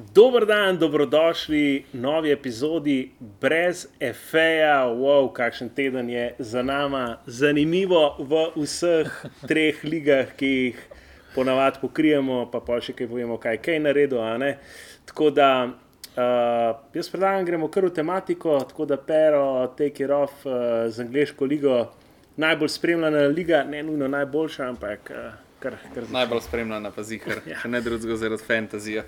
Dober dan, dobrodošli v novi epizodi brez efeja. Wow, kakšen teden je za nami, zanimivo v vseh treh ligah, ki jih ponavadi pokrijemo, pa pa še kaj povemo, kaj je naredil. Tako da uh, jaz predlagam, gremo kar v tematiko, tako da pero, take it off uh, z angliško ligo. Najbolj spremljena liga, ne nujno najboljša, ampak uh, kar, kar najbolj spremljena, pa zihar, ja. ne drugega zaradi fantazije.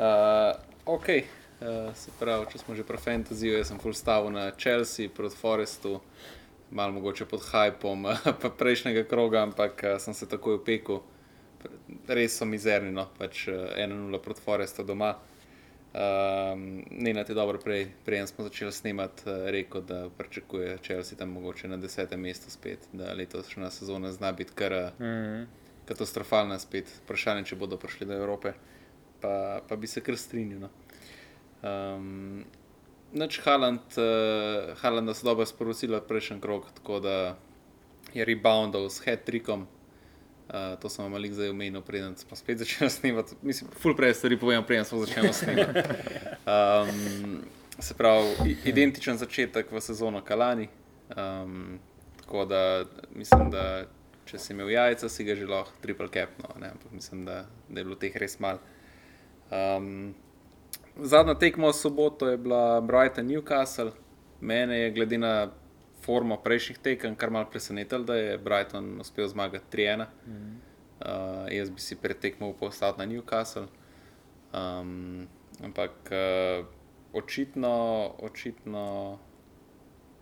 Uh, ok, uh, se pravi, če smo že pri fantasyju, jaz sem full stav na Chelsea proti Forestu, malo mogoče pod hypom prejšnjega kroga, ampak uh, sem se takoj upekel. Res so mizerni, no, pač uh, 1-0 proti Forestu doma. Um, ne na te dobro, prej, prej smo začeli snemati, uh, rekel, da pričakuje Chelsea tam mogoče na desetem mestu spet, da letošnja sezona zna biti kar uh, mm -hmm. katastrofalna spet. Vprašanje, če bodo prišli do Evrope pa, pa bi se kar strinjal. No. Um, Noč Haland, uh, Haland so dobro sporočili prejšnji krok, tako da je reboundal s head-trickom. Uh, to sem vam ali zdaj omenil, preden smo spet začeli snemati. Mislim, full prej stvari povem, preden smo začeli snemati. Um, se pravi, identičen začetek v sezono Kalani. Um, tako da mislim, da če si imel jajca, si ga že lahko triple cap. No, mislim, da, da je bilo teh res malo. Um, zadnja tekma v soboto je bila Brighton Newcastle. Mene je glede na formo prejšnjih tekem kar mal presenetilo, da je Brighton uspel zmagati 3-1. Mm -hmm. uh, jaz bi si pred tekmo postal na Newcastle. Um, ampak uh, očitno, očitno.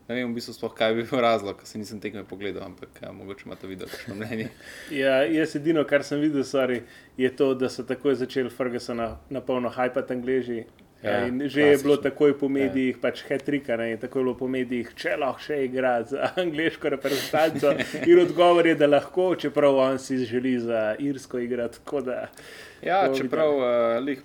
Ne vem, v bistvu sploh, kaj bi bil razlog, ker se nisem tekme pogledal, ampak ja, mogoče imate videti kakšno mnenje. ja, jaz edino, kar sem videl, sorry, je to, da so takoj začeli Fergusona na polno hajpati angliži. Ja, že klasično. je bilo takoj po medijih, ja. pač hetrika, ne, tako je bilo po medijih, če lahko še igra za angliško reprezentanco. In odgovor je, da lahko, čeprav on si želi za irsko igrati. Ja, čeprav uh, Eh,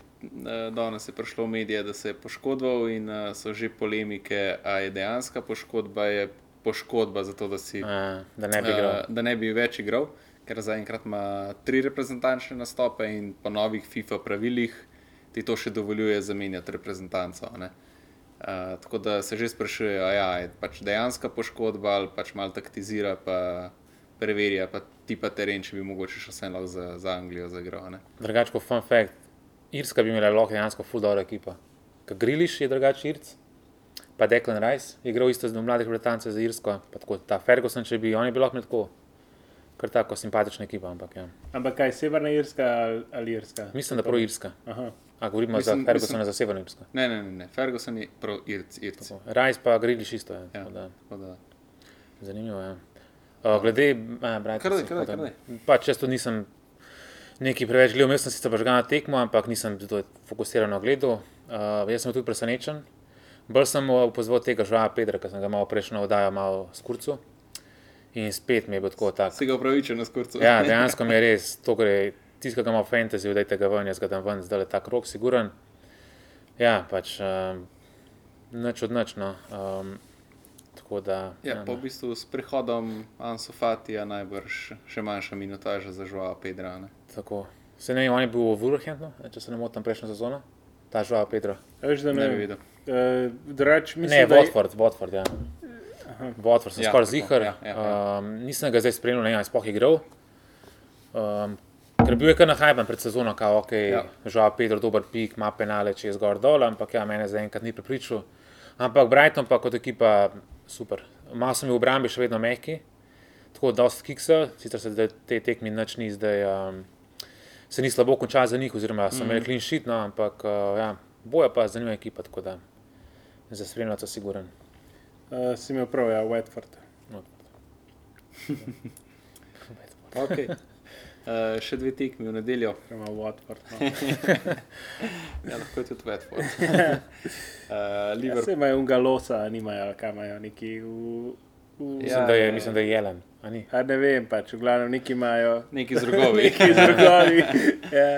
danes je prišlo v medije, da se je poškodoval in uh, so že polemike, ali je dejansko poškodba, je poškodba zato, da, si, A, da, ne uh, da ne bi več igral, ker zaenkrat ima tri reprezentančne nastope in po novih FIFA pravilih ti to še dovoljuje zamenjati reprezentanco. Uh, tako da se že sprašuje, ali ja, je pač dejansko poškodba ali pač malo taktizira. Pa, Preverja pa ti pa teren, če bi mogoče še vseeno za, za Anglijo zaigral. Drugače, kot fun fact, Irska bi imela lahko dejansko fuldora ekipa. Kaj Griliš je drugačen Irc, pa Declan Rice je igral isto z mladih Britancev za Irsko, pa tako ta Ferguson, če bi oni bili lahko tako. Ker tako simpatična ekipa. Ampak, ja. ampak kaj, severna Irska ali Irska? Mislim, da prav Irska. A govorimo mislim, za Ferguson, mislim, za severno Irsko. Ne, ne, ne. Ferguson je prav Irc. Rice pa Griliš isto. Ja. Ja, da. Da. Zanimivo je. Ja. Uh, glede, eh, brati, kar da, kar da. Pa često nisem nekaj preveč gledal, jaz sem sicer na tekmo, ampak nisem zelo fokusiran na gledu. Uh, jaz sem tudi presenečen. Bolj sem opozoril tega žala Pedra, ki sem ga malo prejšnjo oddajal, malo skurcu. In spet mi je bilo tako. Tak. Si ga upravičen na skurcu. Ja, dejansko mi je res, to gre, tisto, kar ima fantasy, da je tega ven, jaz ga tam ven, zdaj je ta krok, siguren. Ja, pač um, nič od nič. No. Um, Da, ja, ja, po v bistvu s prihodom Ansofatija najbrž še manjša minutaža za žvala Pedra. Ne? Tako. Se ne vem, on je bil v Wolverhamptonu, če se ne motim, prejšnjo sezono, ta žvala Pedra. Veš, da ne, ne bi videl. Uh, drač, mislim, ne, Watford, Watford, ja. Watford, sem ja, skoraj zihar. Ja, ja, ja. um, nisem ga zdaj spremljal, ne vem, spoh igral. Um, ker bil je kar nahajban pred sezono, kao, ok, ja. žvala Pedra, dober pik, ima penale, če je zgor dol, ampak ja, mene zaenkrat ni prepričal. Ampak Brighton pa kot ekipa super. Malo sem v obrambi še vedno mehki, tako da dosta kiksa, sicer se te tekmi nič ni zdaj, um, se ni slabo končal za njih, oziroma sem imel mm. clean sheet, no, ampak uh, ja, boja pa zanimiva ekipa, tako da za spremljati so siguren. Uh, si imel prav, ja, Whiteford. okay. Uh, še dve tekmi v nedeljo. Imamo Watford. No. ja, lahko je tudi Watford. uh, ja, se imajo unga losa, nimajo, kaj imajo neki v. v... Mislim, ja, da je, mislim, da je jelen. A A ne vem, pač v glavnem neki imajo. Neki z rogovi. neki z rogovi. ja.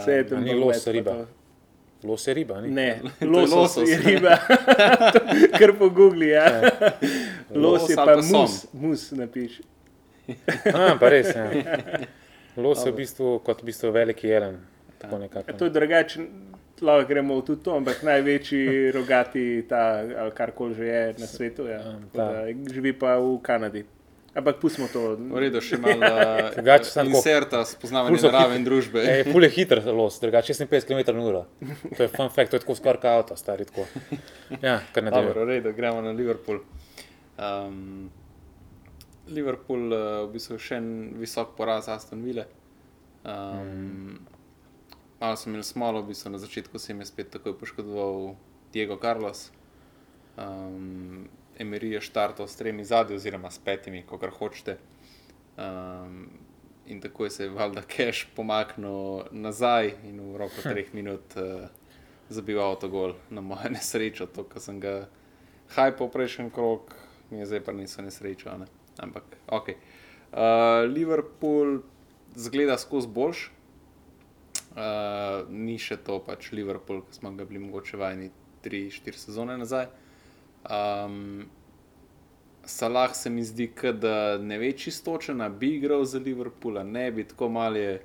Vse je tam. Ni los riba. Los je riba, ni? Ne, los, los je riba. Kar po Google, ja. ja. los je pa mus, mus napiši. Ah, pa res, ja. Los je v bistvu kot v bistvu veliki jelen. Ja, to je drugače. lahko gremo tudi to, ampak največji rogati, ta, ali kar koli že je na svetu, ja. da, živi pa v Kanadi. Ampak pustimo to. V redu, še malo inserta, spoznavanje narave in družbe. Ej, pul je hiter los, drugače 56 km/h. To je fun fact, to je tako skoraj kot avto, stari tako. Ja, kar ne dobro. V redu, gremo na Liverpool. Um, Liverpool uh, v bistvu še en visok poraz Aston Villa. Um, mm. Malo sem imel smolo, v bistvu na začetku se jim je spet takoj poškodoval Diego Carlos. Um, Emery je štartal s tremi zadnji, oziroma s petimi, kako hočete. Um, in tako je se valjda Cash pomaknil nazaj in v roku hm. treh minut uh, zabil avtogol na moje nesrečo, to, kar sem ga hajpal prejšnji krok, mi je zdaj pa niso nesrečo. Ne? Ampak, ok. Uh, Liverpool zgleda skozi boljš. Uh, ni še to, pač Liverpool, ki smo ga bili mogoče vajeni 3-4 sezone nazaj. Um, Salah se mi zdi, da ne ve čistočen, da bi igral za Liverpool, ne bi tako malo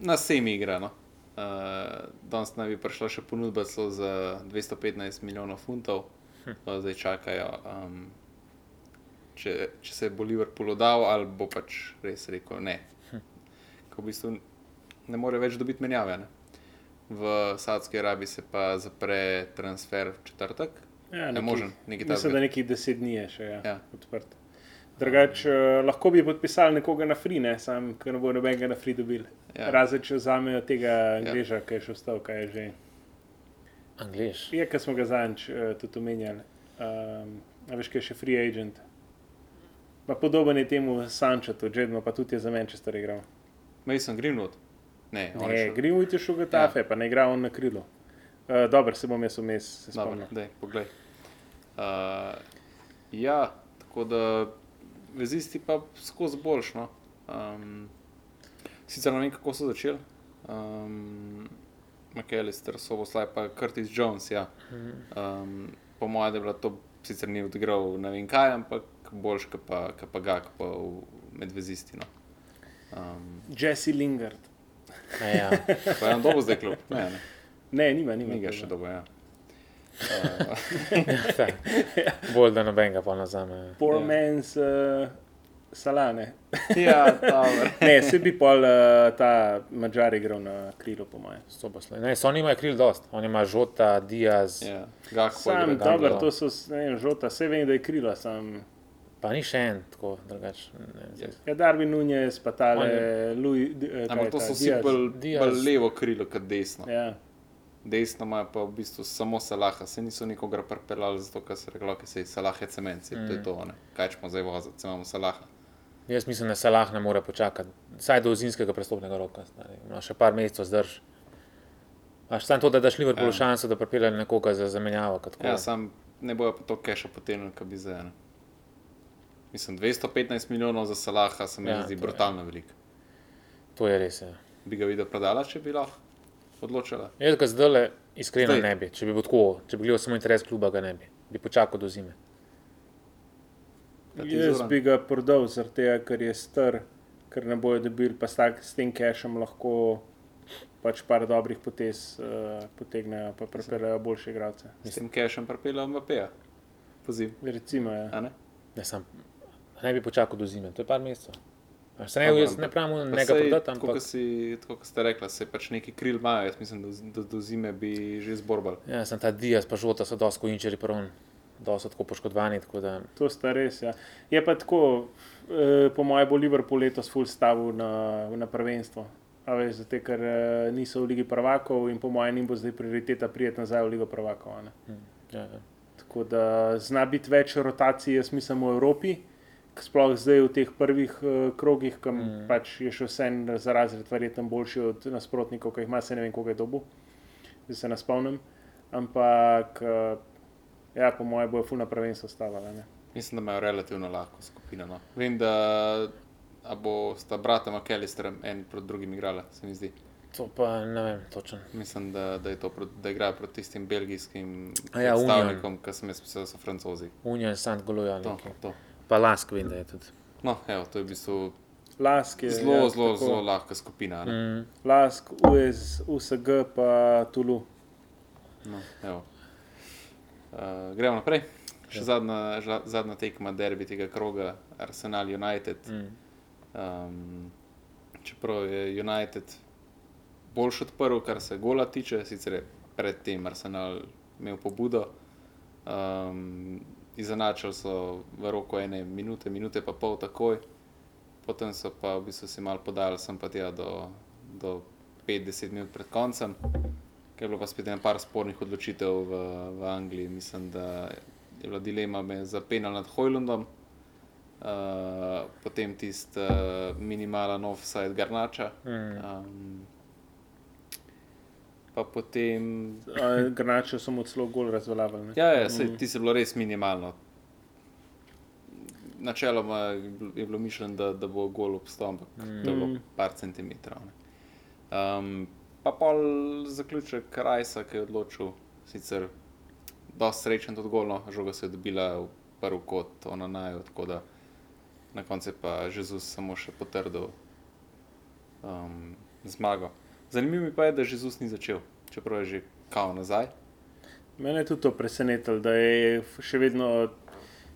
na vsem igra. No? Uh, danes naj bi prišla še ponudba za 215 milijonov funtov, hm. zdaj čakajo, um, če, če se bo Liverpool oddal ali bo pač res rekel ne. Ko v bistvu ne more več dobiti menjave. Ne? V Saudski Arabiji se pa zapre transfer v četrtek. Ja, ne možen, nekaj takega. Mislim, da nekaj deset dni je še ja, ja. odprt. Drugač, uh, lahko bi podpisali nekoga na free, ne? sam, ker ne bo nobenega na free dobil. Ja. Razen če vzamejo tega Angleža, ja. ki je še ostal, kaj je že. Anglež. Je, ki smo ga zanč uh, tudi omenjali. Um, a veš, kaj je še free agent. Pa podoben je temu Sančatu, Jedno pa tudi je za Manchester igral. Mason Greenwood. Ne, ne Greenwood je šel v Tafe, ja. pa ne igral on na krilo. Uh, Dobro, se bom jaz vmes spomnil. Uh, ja, tako da vezisti pa skozi boljš. No. Um, sicer ne vem, kako so začeli. Um, McAllister, Soboslaj, pa Curtis Jones. Ja. Um, po mojem, da je bilo to sicer ni odigral ne vem kaj, ampak boljš, kot pa, pa ga, pa v medvezisti. No. Um, Jesse Lingard. Ja, pa je on dobro zdaj klub. Ne, ne. ne nima, nima. Ni ga še dobro, ja. Bolj da nobenega pa nazame. Poor ja. man's uh, salane. ja, ne, se bi pol uh, ta mačar igral na krilo, po mojem. Ne, so oni imajo kril dost, oni imajo žota, diaz. Ja, sam, dobro, to so, ne vem, žota, vse vem, da je krilo, sam. Pa ni še en, tako drugače. Ja, Darwin Nunez, pa tale, Louis. Eh, Ampak to so vsi bolj levo krilo, kot desno. Ja desno ima pa v bistvu samo Salaha, se niso nikogar pripeljali, zato ker se reklo, da se Salah je cement, mm. to je to, ne? kaj ćemo zdaj voziti, če imamo Salaha. Jaz mislim, da Salah ne more počakati, vsaj do zimskega prestopnega roka, no, še par mesecev zdrž. Až samo to, da daš Liverpoolu ja. šanso, da pripelje nekoga za zamenjavo. Ja, sam ne bojo pa to keša potem, kaj bi zdaj. Mislim, 215 milijonov za Salaha se mi ja, zdi brutalno veliko. To je res. Ja. Bi ga videl prodala, če bi lahko odločila? Jaz ga zdaj le iskreno zdaj. ne bi. Če bi bil tako, če bi gledal samo interes kluba, ga ne bi. Bi počakal do zime. Jaz bi ga prodal, tega, ker je star, ker ne bojo dobili, pa s tem cashom lahko pač par dobrih potez uh, potegnejo, pa prepeljejo boljše igralce. S tem cashom prepeljejo MVP-ja, poziv. Recimo, ja. ne? Ne, sam, ne bi počakal do zime, to je par mesecev. Se ne, jaz ne pravim, da ne ga prodati. Ampak... Tako, si, tako kot ste rekli, se pač neki kril imajo, jaz mislim, da do, do zime bi že zborbal. Ja, sem ta Diaz, pa žota so dosko inčeri prvom, dosto tako poškodovani. Tako da... To sta res, ja. Je pa tako, eh, po mojem, bo Liverpool letos full stavil na, na prvenstvo. Veš, zato, ker eh, niso v Ligi prvakov in po mojem, jim bo zdaj prioriteta prijeti nazaj v Ligo prvakov. Hmm, ja, ja. Tako da zna biti več rotacij, jaz mislim, v Evropi sploh zdaj v teh prvih uh, krogih, ki mm. pač je še vse za razred, verjetno boljši od nasprotnikov, ki jih ima, se ne vem, koga je dobu, da se naspomnim. Ampak, uh, ja, po mojem, bojo fulno prvenstvo stavljali. Mislim, da imajo relativno lahko skupino. No. Vem, da bo sta brata McAllister en proti drugim igrala, se mi zdi. To pa ne vem, točno. Mislim, da, da, to, da igrajo proti tistim belgijskim ja, predstavnikom, ki sem jaz da so francozi. Unijo in Sant Goluja. To, to pa lask vem, da je tudi. No, evo, to je v bistvu Lask je zelo, ja, zelo, zelo lahka skupina. Mm. Lask, US, USG, pa Tulu. No, uh, gremo naprej. Še ja. zadnja, ža, zadnja tekma derbi tega kroga, Arsenal United. Mm. Um, čeprav je United boljši odprl, kar se gola tiče, sicer je predtem Arsenal imel pobudo. Um, izenačili so v roku ene minute, minute pa pol takoj, potem so pa v bistvu si mal podali, sem pa tja do, do 50 minut pred koncem, ker je bilo pa spet en par spornih odločitev v, v Angliji. Mislim, da je bila dilema za penal nad Hojlundom. Uh, potem tisti uh, minimalen offside Garnača. Mm. Um, pa potem. Grnače so mu celo gol razveljavili. Ja, ja sej, mm. ti si bilo res minimalno. Načeloma je bilo mišljeno, da, da bo gol obstal, ampak mm. to je bilo mm. par centimetrov. Um, pa pa zaključek Krajsa, ki je odločil, sicer dosti srečen tudi golno, žoga se je dobila v prvi kot, ona naj, tako da na koncu je pa Jezus samo še potrdil um, zmago. Zanimivo pa je, da Jezus ni začel, čeprav je že kao nazaj. Mene je tudi to presenetilo, da je še vedno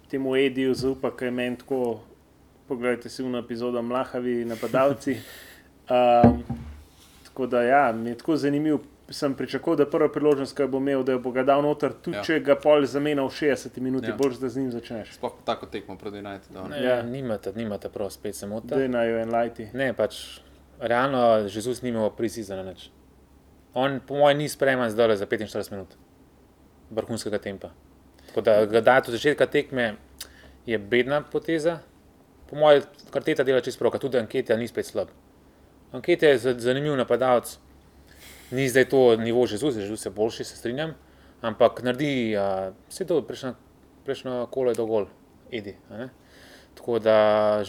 temu Ediju zaupal, kaj meni tako. Poglejte si v epizodo Mlahavi napadalci. Um, tako da ja, mi je tako zanimivo. Sem pričakoval, da prva priložnost, ki bo imel, da bo ga dal noter, tudi ja. če ga pol zamenja v 60 minutah, ja. boš da z njim začneš. Sploh tako tekmo proti Unitedu. Ja, nimate, nimate prav, spet se moti. Da je naj en lajti. Ne, pač realno Jezus ni imel precizna nič. On, po mojem, ni spreman zdaj za 45 minut vrhunskega tempa. Tako da ga dati od začetka tekme je bedna poteza. Po mojem, kar teta dela čisto prav, tudi ankete ni spet slab. Ankete je zanimiv napadalec. Ni zdaj to nivo Jezus, Jezus je boljši, se strinjam, ampak naredi vse to, prejšnjo kolo je dogol, edi. Tako da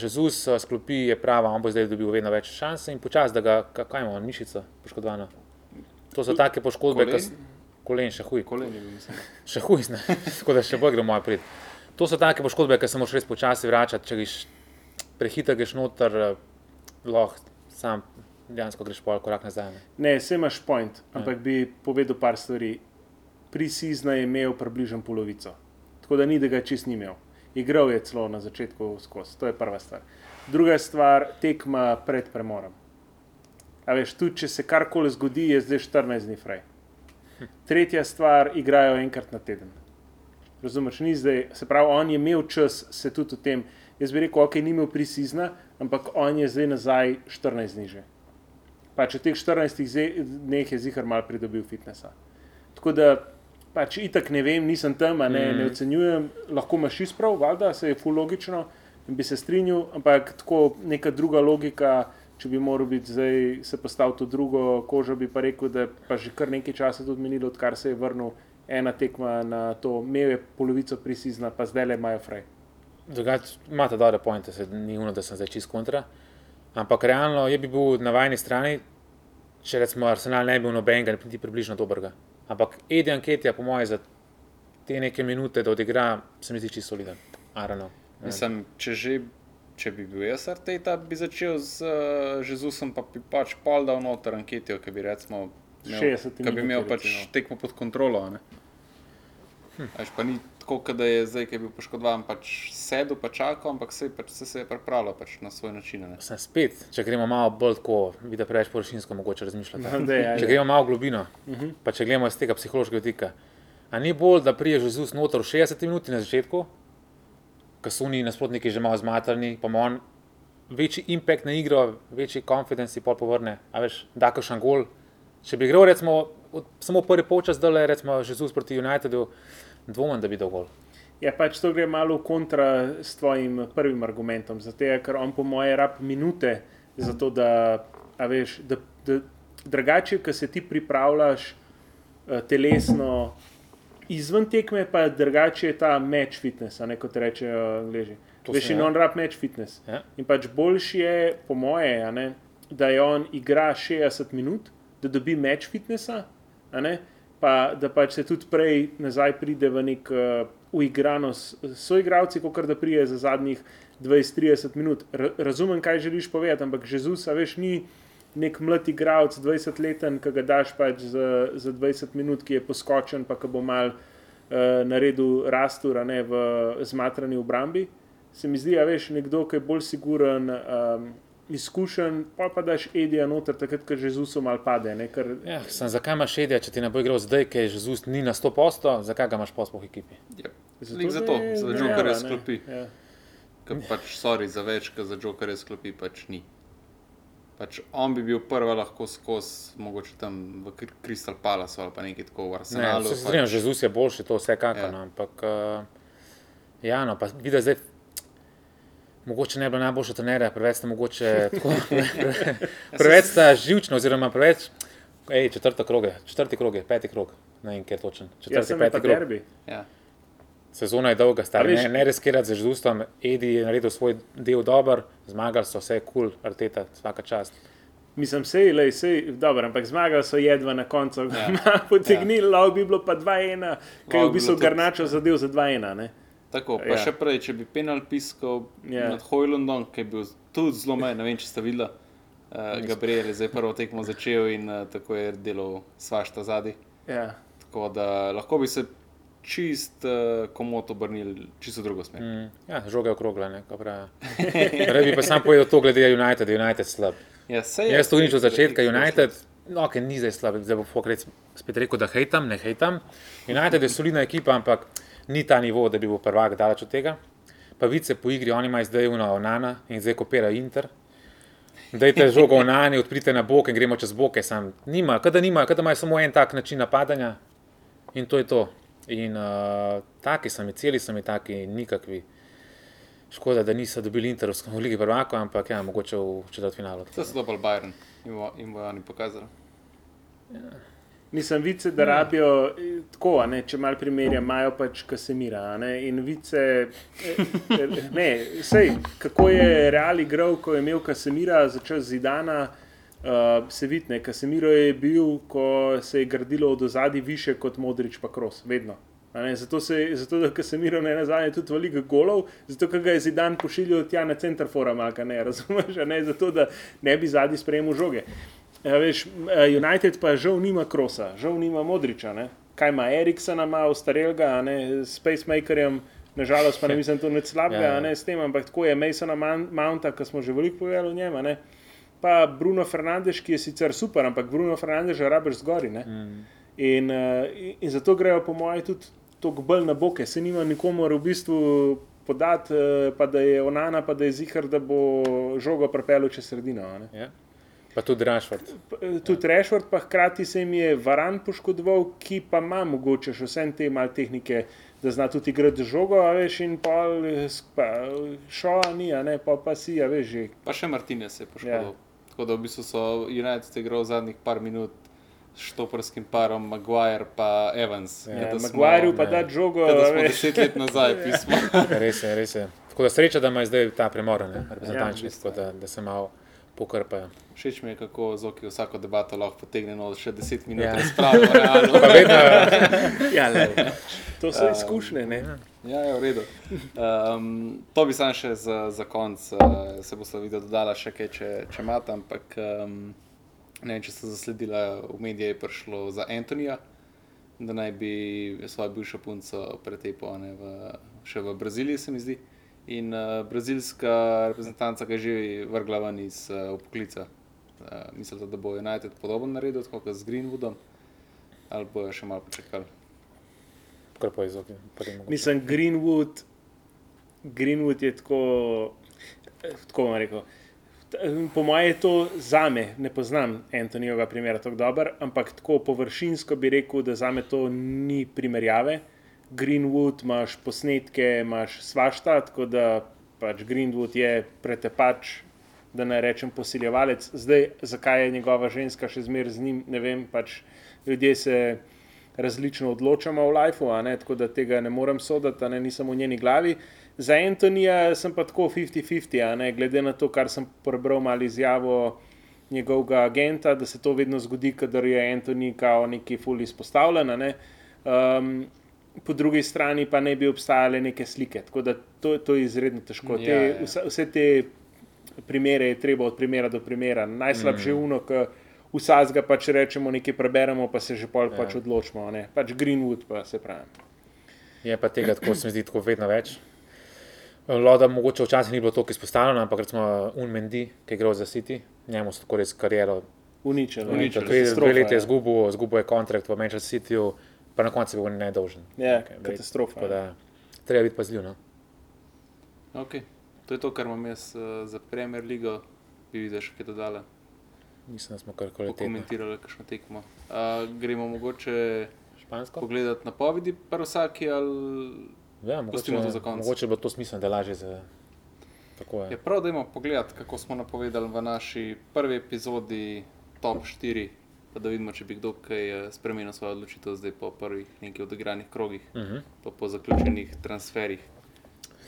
Jezus eh, sklopi je prava, on bo zdaj dobil vedno več šans in počasi, da ga, kaj ima, mišica poškodovana. To so take poškodbe, ki so kolen, še huj. Kolen je bil, mislim. Še huj, ne. tako da še bolj gre moj prid. To so take poškodbe, ki se moraš res počasi vračati, če greš prehiter, greš noter, eh, lahko sam dejansko greš pol korak nazaj. Ne, ne vse imaš point, ampak ja. bi povedal par stvari. Pri Sizna je imel približno polovico, tako da ni, da ga čist ni imel igral je celo na začetku skozi, to je prva stvar. Druga stvar, tekma pred premorom. A veš, tudi če se karkoli zgodi, je zdaj 14 dni fraj. Tretja stvar, igrajo enkrat na teden. Razumeš, ni zdaj, se pravi, on je imel čas se tudi o tem. Jaz bi rekel, ok, ni imel prisizna, ampak on je zdaj nazaj 14 dni že. Pa če teh 14 dneh je zihar mal pridobil fitnesa. Tako da pač itak ne vem, nisem tam, ne, mm. ne ocenjujem, lahko imaš izprav, valjda se je fulogično in bi se strinjal, ampak tako neka druga logika. Če bi moral biti zdaj, se postavil to drugo kožo, bi pa rekel, da pa že kar nekaj časa tudi minilo, odkar se je vrnil ena tekma na to, imel je polovico prisizna, pa zdaj le imajo fraj. Imate dobre pointe, se ni uno, da sem zdaj čist kontra. Ampak realno je bi bil na vajni strani, če recimo Arsenal ne bi bil nobenega, niti približno dobrega. Ampak Edi Anketija, po mojem, za te neke minute, da odigra, se mi zdi čisto soliden. Mislim, če, že, če bi bil jaz Arteta, bi začel z uh, Jezusom, pa bi pač pol dal noter Anketijo, ki bi recimo. Ki bi imel pač tekmo pod kontrolo. Hm. Až pa ni tako, da je zdaj, ki je bil poškodovan, pač sedel, pa čakal, ampak se, pač, se, se je pripravljal pač na svoj način. Spet, če gremo malo bolj tako, vidi preveč površinsko, mogoče razmišljati. No, dej, če gremo malo globino, uh mhm. -huh. pa če gremo iz tega psihološkega vidika. A ni bolj, da priješ Jezus noter v 60 minut na začetku, ko so oni nasprotniki že malo zmatrni, pa ima on večji impact na igro, večji confidence, pol povrne, a veš, da kašan gol. Če bi igral recimo samo prvi polčas, da je recimo Jezus proti Unitedu dvomim, da bi dovolj. Ja, pač to gre malo v kontra s tvojim prvim argumentom. Zato, ker on, po moje, rab minute za to, da, veš, da, da drugače, ki se ti pripravljaš uh, telesno izven tekme, pa drugače je ta match fitness, ne kot rečejo angliži. Veš, in on rab match fitness. Ja. In pač boljši je, po moje, ne, da je on igra 60 minut, da dobi match fitnessa pa da pač se tudi prej nazaj pride v nek uh, uigranost s soigravci, kot da prije za zadnjih 20-30 minut. Razumem, kaj želiš povedati, ampak Jezus, veš, ni nek mlad igralec, 20-leten, ki ga daš pač za, za 20 minut, ki je poskočen, pa ki bo mal uh, naredil rastur, ne v zmatrani obrambi. Se mi zdi, da veš, nekdo, ki je bolj siguren. Um, Izkušen, pa pa daš edija noter, takrat, ko že zuso mal pade. Ne, kar... ja, sem, zakaj imaš edija, če ti ne bo igral zdaj, ker je že zus ni na 100%, zakaj ga imaš pospoh ekipi? Yep. Ja. Zato, zato, za Joker je sklopi. Ja. Pač, sorry, za več, ker za Joker je sklopi, pač ni. Pač on bi bil prvi lahko skozi, mogoče tam v Crystal Palace ali pa nekaj tako v Arsenalu. Ne, se strinjam, pač... že Zus je boljši, to vse kakor. Ja. No, ampak, uh, ja, no, pa vidi zdaj. Mogoče ne bi bilo najboljše trenere, preveč ste mogoče tako. preveč ste živčni, oziroma preveč. Ej, četrti kroge, četrti kroge, peti krog, ne vem, kje je točen. Četrti, ja, peti krog. Ja. Sezona je dolga, stari. Ne, ne riskirati z žustom, Edi je naredil svoj del dober, zmagali so vse kul, cool, arteta, vsaka čast. Mislim, sej, lej, sej, dobro, ampak zmagali so jedva na koncu, ja. potegnili, ja. lahko bi bilo pa 2-1, ki je v bistvu Garnačo zadev za 2-1. Tako, pa ja. še prej, če bi penal piskal ja. nad Hojlundom, ki je bil tudi zelo majhen, ne vem, če ste videli, uh, Gabriel je zdaj prvo tekmo začel in uh, tako je delal svašta zadnji. Ja. Tako da lahko bi se čist uh, komot obrnili, čisto drugo smer. Mm, ja, žoga je okrogla, ne pravi. Torej bi pa sam povedal to, glede United, United slab. Ja, Jaz to nič od začetka, United, no, ok, ni zdaj slab, zdaj bo Fokret spet rekel, da hejtam, ne hejtam. United je solidna ekipa, ampak ni ta nivo, da bi bil prvak daleč od tega. Pa vice po igri, oni imajo zdaj uno Onana in zdaj kopira Inter. Dajte žogo v Nani, odprite na bok in gremo čez boke. Sam. Nima, kada nima, kada imajo samo en tak način napadanja in to je to. In uh, taki so mi, celi so mi taki, nikakvi. Škoda, da niso dobili Interovsko v Ligi Prvako, ampak ja, mogoče v četrti finalu. To so dobro Bayern in bojo oni pokazali. Ja. Nisem vice, da rabijo eh, tako, ne, če malo primerjam, imajo pač Kasemira. Ne, in vice, eh, ne, sej, kako je Real igral, ko je imel Kasemira, začel z Zidana. Uh, se vidi, da Kasemiro je bil, ko se je gradilo od ozadja više kot Modrič, pa Kros, vedno. Zato, se, zato da Kasemiro ne nazadnje tudi veliko golov, zato ga je zidan pošiljal tja na center forama, ne razumeš, ne? zato da ne bi zadnji sprejemil žoge. Ja, veš, United pa žal nima Krosa, žal nima Modriča. Ne? Kaj ima Eriksona, ima ostarelga, s pacemakerjem. Nažalost, pa ne mislim, je to slabega, ja. ne s tem, ampak tako je Masona Mounta, ki smo že veliko povedali o njem pa Bruno Fernandez, ki je sicer super, ampak Bruno Fernandez že rabiš zgori. Mm. In, uh, in zato grejo, po mojem, tudi tako bolj na boke, se nima nikomu v bistvu podati, uh, pa da je onana, pa da je zihar, da bo žogo pripeljal čez sredino. Ja. Pa tudi Rashford. Eh, tudi ja. Rashford, pa hkrati se jim je varan poškodoval, ki pa ima mogoče še vse te malce tehnike, da zna tudi igrati žogo, a veš, in pa šola ni, a ne pa, pa si, a veš. Že. Pa še Martinez je poškodoval. Ja. Tako da v bistvu so United igrali zadnjih par minut s štoparskim parom, Maguire pa Evans. Ja, Maguire pa da žogo. Da smo deset let nazaj pismo. res je, res je. Tako da sreča, da ima zdaj ta premor, reprezentančni, ja, da, da se malo pokrpajo. Všeč mi je, kako Zoki vsako debato lahko potegne no, še deset minut ja. razprave. ja, to so izkušnje. Um, Ja, je ja, v redu. Um, to bi sam še za, za konec, uh, se bo se videl, dodala še kaj, če, če imate. Ampak um, ne vem, če ste zasledili, v medijih je prišlo za Antonija, da naj bi svojo bivšo punco pretepal v, še v Braziliji, se mi zdi. In uh, brazilska reprezentanca ga je že vrgla ven iz uh, poklica. Uh, mislite, da bo United podoben naredil, kot z Greenwoodom, ali bojo še malo počakali? kar pa izogni. Mislim, Greenwood, Greenwood je tako, tako bom rekel. Po mojem je to za me, ne poznam Antonijovega primera tako dobro, ampak tako površinsko bi rekel, da za me to ni primerjave. Greenwood imaš posnetke, imaš svašta, tako da pač Greenwood je pretepač, da ne rečem posiljevalec. Zdaj, zakaj je njegova ženska še zmeraj z njim, ne vem, pač ljudje se različno odločamo v lifeu, tako da tega ne morem soditi, ne nisem v njeni glavi. Za Antonija sem pa tako 50-50, glede na to, kar sem prebral malo izjavo njegovega agenta, da se to vedno zgodi, kadar je Antoni kao neki ful izpostavljen. Ne. Um, po drugi strani pa ne bi obstajale neke slike. Tako da to, to je izredno težko. Te, ja, ja. Vse, vse te primere je treba od primera do primera. Najslabše je mm. uno, ki vsazga pač rečemo, nekaj preberemo, pa se že pol ja. pač odločimo. Ne? Pač Greenwood, pa se pravi. Je pa tega, tako se mi zdi, tako vedno več. Loda, mogoče včasih ni bilo tako izpostavljeno, ampak recimo Unmendi, ki gre za City, njemu so tako res kariero. Uničeno, uničeno. Dve leti je zgubil, zgubil je kontrakt v Manchester Cityju, pa na koncu je bil nedolžen. Ja, okay, katastrofa. Da, treba biti pazljiv. No? Okay. To je to, kar imam jaz uh, za Premier League, bi videl še kaj dodala. Mislim, da smo kar koli komentirali, kakšno tekmo. Uh, gremo mogoče Špansko? pogledati na povedi, pa vsaki ali. Ja, mogoče, mogoče bo to smiselno, da lažje za. Je. je prav, da imamo pogled, kako smo napovedali v naši prvi epizodi Top 4, pa da vidimo, če bi kdo kaj eh, spremenil svojo odločitev zdaj po prvih nekaj odigranih krogih, uh mhm. -huh. pa po zaključenih transferih.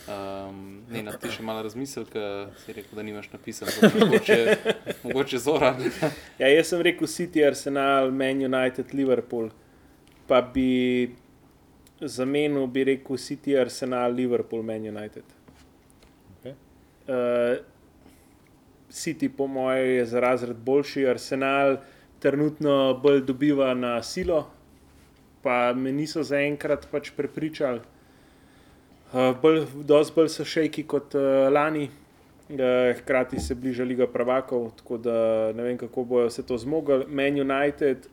Um, ne, na ti še malo razmisel, ker si rekel, da nimaš napisan, mogoče, mogoče zora. ja, jaz sem rekel City, Arsenal, Man United, Liverpool, pa bi zamenil, bi rekel, City, Arsenal, Liverpool, Man United. Okay. Uh, City, po mojem, je za razred boljši, Arsenal trenutno bolj dobiva na silo, pa me niso zaenkrat pač prepričali. Uh, dosti bolj so šejki kot uh, lani, uh, hkrati se bliža Liga Pravakov, tako da ne vem, kako bojo vse to zmogli. Man United,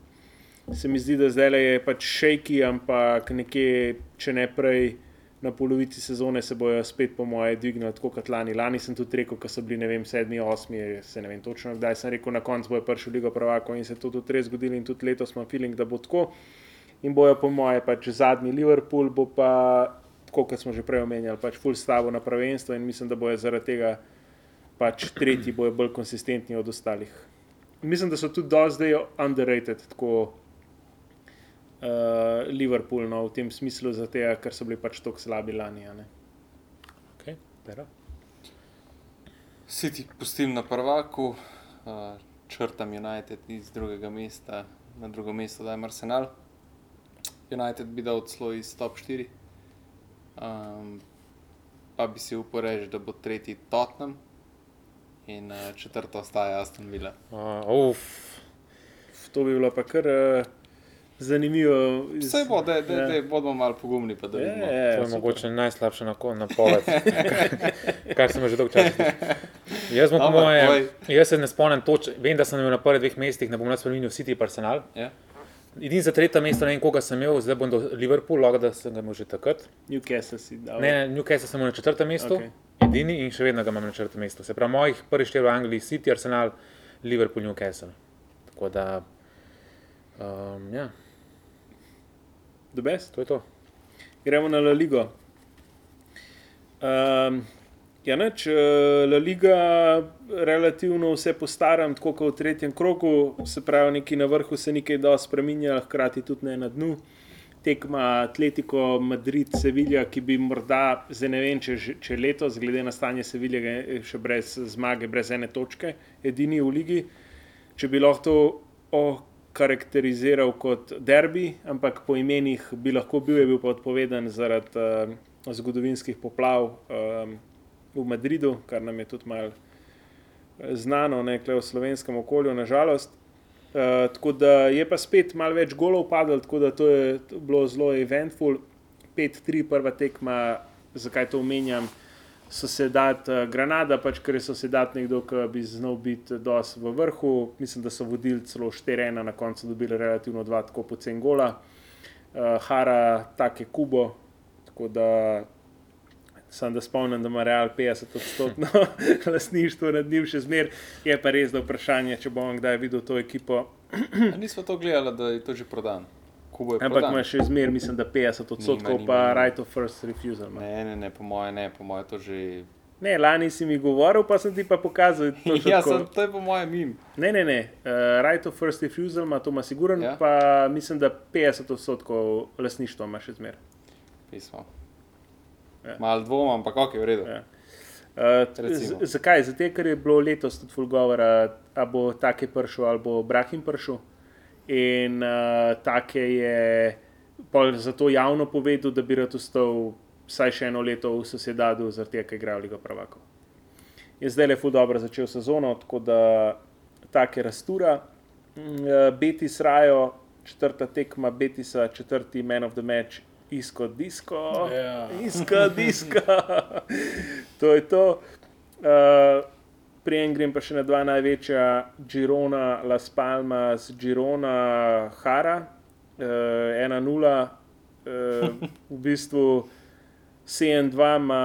se mi zdi, da zdaj je pač šejki, ampak nekje, če ne prej, na polovici sezone se bojo spet, po moje, dvignili tako kot lani. Lani sem tudi rekel, ko so bili, ne vem, sedmi, osmi, se ne vem točno, kdaj sem rekel, na koncu bojo prišli Ligo Pravakov in se to tudi res zgodilo in tudi letos imam feeling, da bo tako. In bojo, po moje, pač zadnji Liverpool, bo pa, kot smo že prej omenjali, pač full stavo na prvenstvo in mislim, da bojo zaradi tega pač tretji, bojo bolj konsistentni od ostalih. Mislim, da so tudi do zdaj underrated. Tako, uh, Liverpool, no, v tem smislu, zato ker so bili pač tako slabi lani. Okay, si ti pustim na prvaku, uh, črtam United iz drugega mesta, na drugo mesto da je Arsenal. United bi dal celo iz top 4, um, pa bi si uporežil, da bo tretji Tottenham in uh, četrto ostaja Aston Villa. Uh, to bi bilo pa kar. Uh, zanimivo. Vse bo, da ja. bomo malo pogumni. Je, je, to je mogoče najslabše na napoved, kar sem že dolgo časa. Jaz, no, moje, jaz se ne spomnim točno, vem, da sem imel na prvih dveh mestih, ne bom več spremenil City Arsenal. Ja. Edini za tretje mesto, ne vem, koga sem imel, zdaj bom do Liverpoola, da sem ga imel že takrat. Newcastle si dal. Ne, Newcastle sem imel na četrtem mestu, okay. edini in še vedno ga imam na četrtem mestu. Se pravi, mojih prvih štirih v Angliji, City, Arsenal, Liverpool, Newcastle. Tako da, um, ja the best. To je to. Gremo na La Ligo. Um, ja, neč, eh, La Liga, relativno vse po starem, tako kot v tretjem krogu, se pravi, neki na vrhu se nekaj dosti spremenja, hkrati tudi ne na dnu. Tekma Atletico, Madrid, Sevilja, ki bi morda, ne vem, če, če letos, glede na stanje Sevilje, še brez zmage, brez ene točke, edini v ligi. Če bi lahko to karakteriziral kot derbi, ampak po imenih bi lahko bil, je bil pa odpovedan zaradi uh, zgodovinskih poplav um, v Madridu, kar nam je tudi malo eh, znano, ne v slovenskem okolju, nažalost. Uh, tako da je pa spet malo več golov padlo, tako da to je bilo zelo eventful. 5-3, prva tekma, zakaj to omenjam so se dati uh, Granada, pač, ker so se dati nekdo, ki bi znal biti dosti v vrhu. Mislim, da so vodili celo 4-1, na koncu dobili relativno dva, tako pocen gola. Uh, Hara, tako je Kubo. Tako da sem da spomnim, da ima Real 50-odstotno lastništvo nad njim, še zmeraj. Je pa res, da vprašanje, če bom kdaj videl to ekipo. Nismo to gledali, da je to že prodano. Ampak ima še zmeraj, mislim, da 50 odstotkov, pa right of first refusal. Ma. Ne, ne, ne, po mojem, ne, po mojem, to že. Ne, lani si mi govoril, pa sem ti pa pokazal. ja, sem, to je po mojem mim. Ne, ne, ne, uh, right of first refusal ima to ima siguren, ja? pa mislim, da 50 odstotkov lasništva ima še zmeraj. Pismo. Ja. Mal dvom, ampak ok, v redu. Ja. Uh, zakaj? Zato, ker je bilo letos tudi fulgovora, da bo take prišel ali bo Brahim prišel in uh, take je zato javno povedal, da bi rad ostal vsaj še eno leto v sosedadu, zaradi tega, ker igrajo Liga Pravakov. Je zdaj le fu dobro začel sezono, tako da take rastura. Mm, eh, Betis Rajo, četrta tekma Betisa, četrti man of the match, isko disko, yeah. Ja. isko disko. to je to. Uh, Prijem grem pa še na dva največja, Girona, Las Palmas, Girona, Hara, uh, 1-0, uh, v bistvu 7-2 ima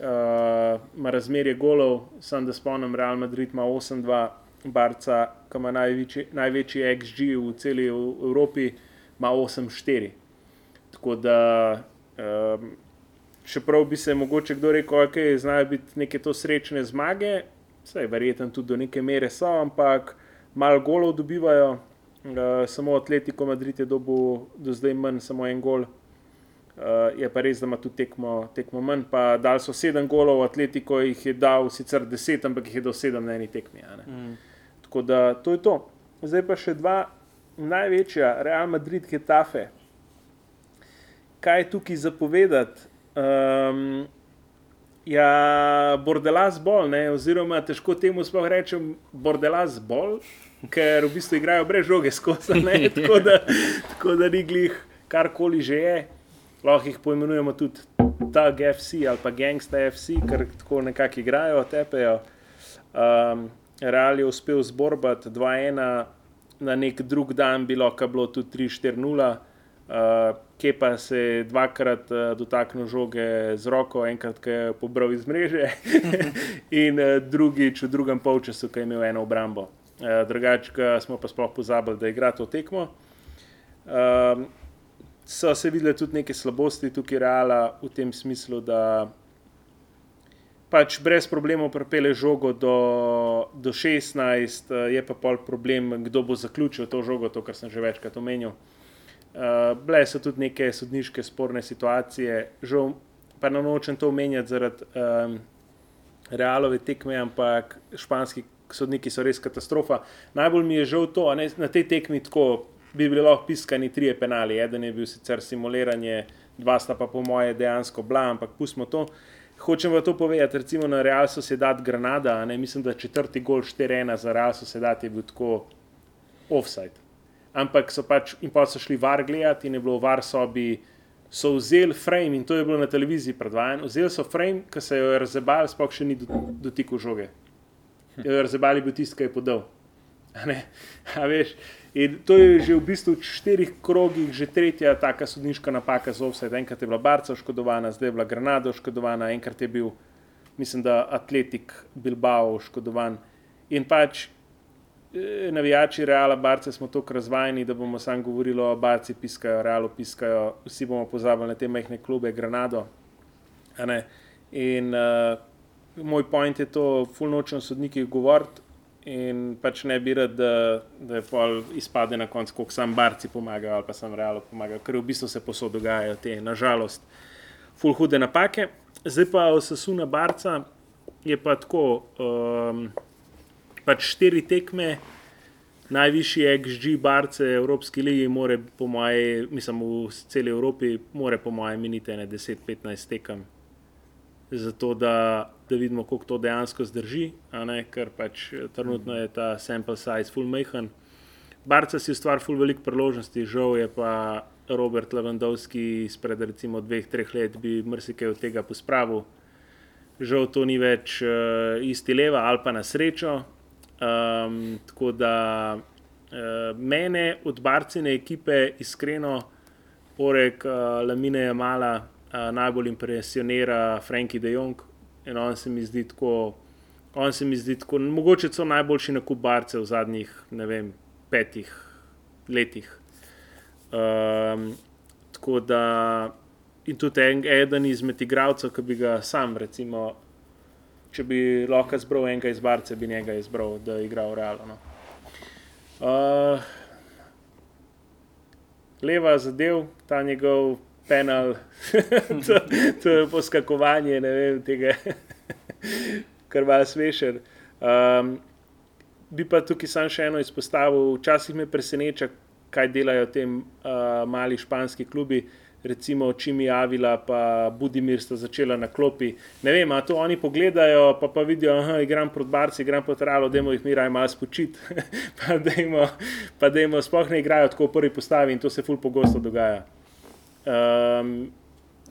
uh, razmerje golov, sem da spomnim, Real Madrid ima 8-2, Barca, ki ima največji, največji XG v celi Evropi, ima 8-4. Tako da, um, čeprav bi se mogoče kdo rekel, da okay, znajo biti neke to srečne zmage, vse verjetno tudi do neke mere so, ampak malo golov dobivajo. Uh, samo Atletico Madrid je dobil do zdaj manj, samo en gol. Uh, je pa res, da ima tudi tekmo, tekmo manj. Pa dal so sedem golov, Atletico jih je dal sicer deset, ampak jih je dal sedem na eni tekmi. Mm. Tako da to je to. Zdaj pa še dva največja, Real Madrid, Getafe. Kaj je tukaj zapovedati? Um, Ja, bordelas bolj, ne? oziroma težko temu sploh rečem, bordelas bolj, ker v bistvu igrajo brez žoge skozi, tako, da, tako da ni glih karkoli že je. Lahko jih poimenujemo tudi Tug FC ali pa Gangsta FC, ker tako nekako igrajo, tepejo. Um, Real je uspel zborbati 2-1, na nek drug dan bi lahko bilo tudi 3-4-0. Uh, ki pa se je dvakrat uh, dotaknil žoge z roko, enkrat, ki je pobral iz mreže, in uh, drugič v drugem polčasu, ki je imel eno obrambo. Uh, drugače, smo pa sploh pozabili, da igra to tekmo. Uh, so se videle tudi neke slabosti tukaj, reala, v tem smislu, da pač brez problemov prepele žogo do, do 16, uh, je pa pol problem, kdo bo zaključil to žogo, to, kar sem že večkrat omenil. Uh, bile so tudi neke sodniške sporne situacije, žal pa ne nočem to omenjati zaradi um, realove tekme, ampak španski sodniki so res katastrofa. Najbolj mi je žal to, da na tej tekmi tako bi bili lahko piskani trije penali. Eden je bil sicer simuliranje, dva sta pa po moje dejansko bila, ampak pustimo to. Hočem vam to povedati, recimo na Real Sociedad Granada, ne mislim, da četrti gol 4-1 za Real Sociedad je bil tako offside ampak so pač in pa so šli var gledati in je bilo v var sobi. So vzeli frame in to je bilo na televiziji predvajano. Vzeli so frame, ki se je razebal, sploh še ni dotikal žoge. Razebal je bil tisti, ki je podal. In to je že v bistvu v štirih krogih, že tretja taka sodniška napaka z ovsed. Enkrat je bila Barca oškodovana, zdaj je bila Granada oškodovana, enkrat je bil, mislim, da Atletik Bilbao oškodovan. In pač navijači Reala, Barce smo tako razvajeni, da bomo samo govorili o Barci, piskajo, Realu piskajo, vsi bomo pozabili na te majhne klube, Granado. In uh, moj point je to, fulnočno sodniki govoriti. In pač ne bi rad, da, da je pol izpade na koncu, kako sam Barci pomagajo ali pa sam Realu pomagajo, ker v bistvu se posod dogajajo te, nažalost, ful hude napake. Zdaj pa Osasuna Barca je pa tako. Um, pač štiri tekme, najvišji XG barce Evropske lige, more po moje, mislim, v celi Evropi, more po moje minite ne 10-15 tekem. Zato da, da vidimo, kako to dejansko zdrži, ker pač trenutno je ta sample size full majhen. Barca si ustvari full velik priložnosti, žal je pa Robert Levandovski izpred recimo dveh, treh let bi marsikaj od tega pospravil. Žal to ni več uh, isti leva ali pa na srečo, Um, tako da uh, mene od barcine ekipe iskreno, poleg uh, Lamine Jamala, uh, najbolj impresionira Frankie de Jong. On se mi zdi tako, on se mi zdi tako, mogoče so najboljši na kup barce v zadnjih, ne vem, petih letih. Um, tako da, in tudi en, eden izmed igralcev, ki bi ga sam, recimo, če bi lahko izbral enega iz Barca, bi njega izbral, da je igral realno. Uh, leva zadev, ta njegov penal, to, to je poskakovanje, ne vem, tega, kar vas vešer. Um, bi pa tukaj sam še eno izpostavil, včasih me preseneča, kaj delajo tem uh, mali španski klubi. Recimo, Čimi Avila, pa Budimir sta začela na klopi. Ne vem, a to oni pogledajo, pa, pa vidijo, da igram proti Barci, igram proti Ralu, da jim mi raj malo spočiti. pa da jim sploh ne igrajo tako v prvi postavi in to se ful pogosto dogaja. Um,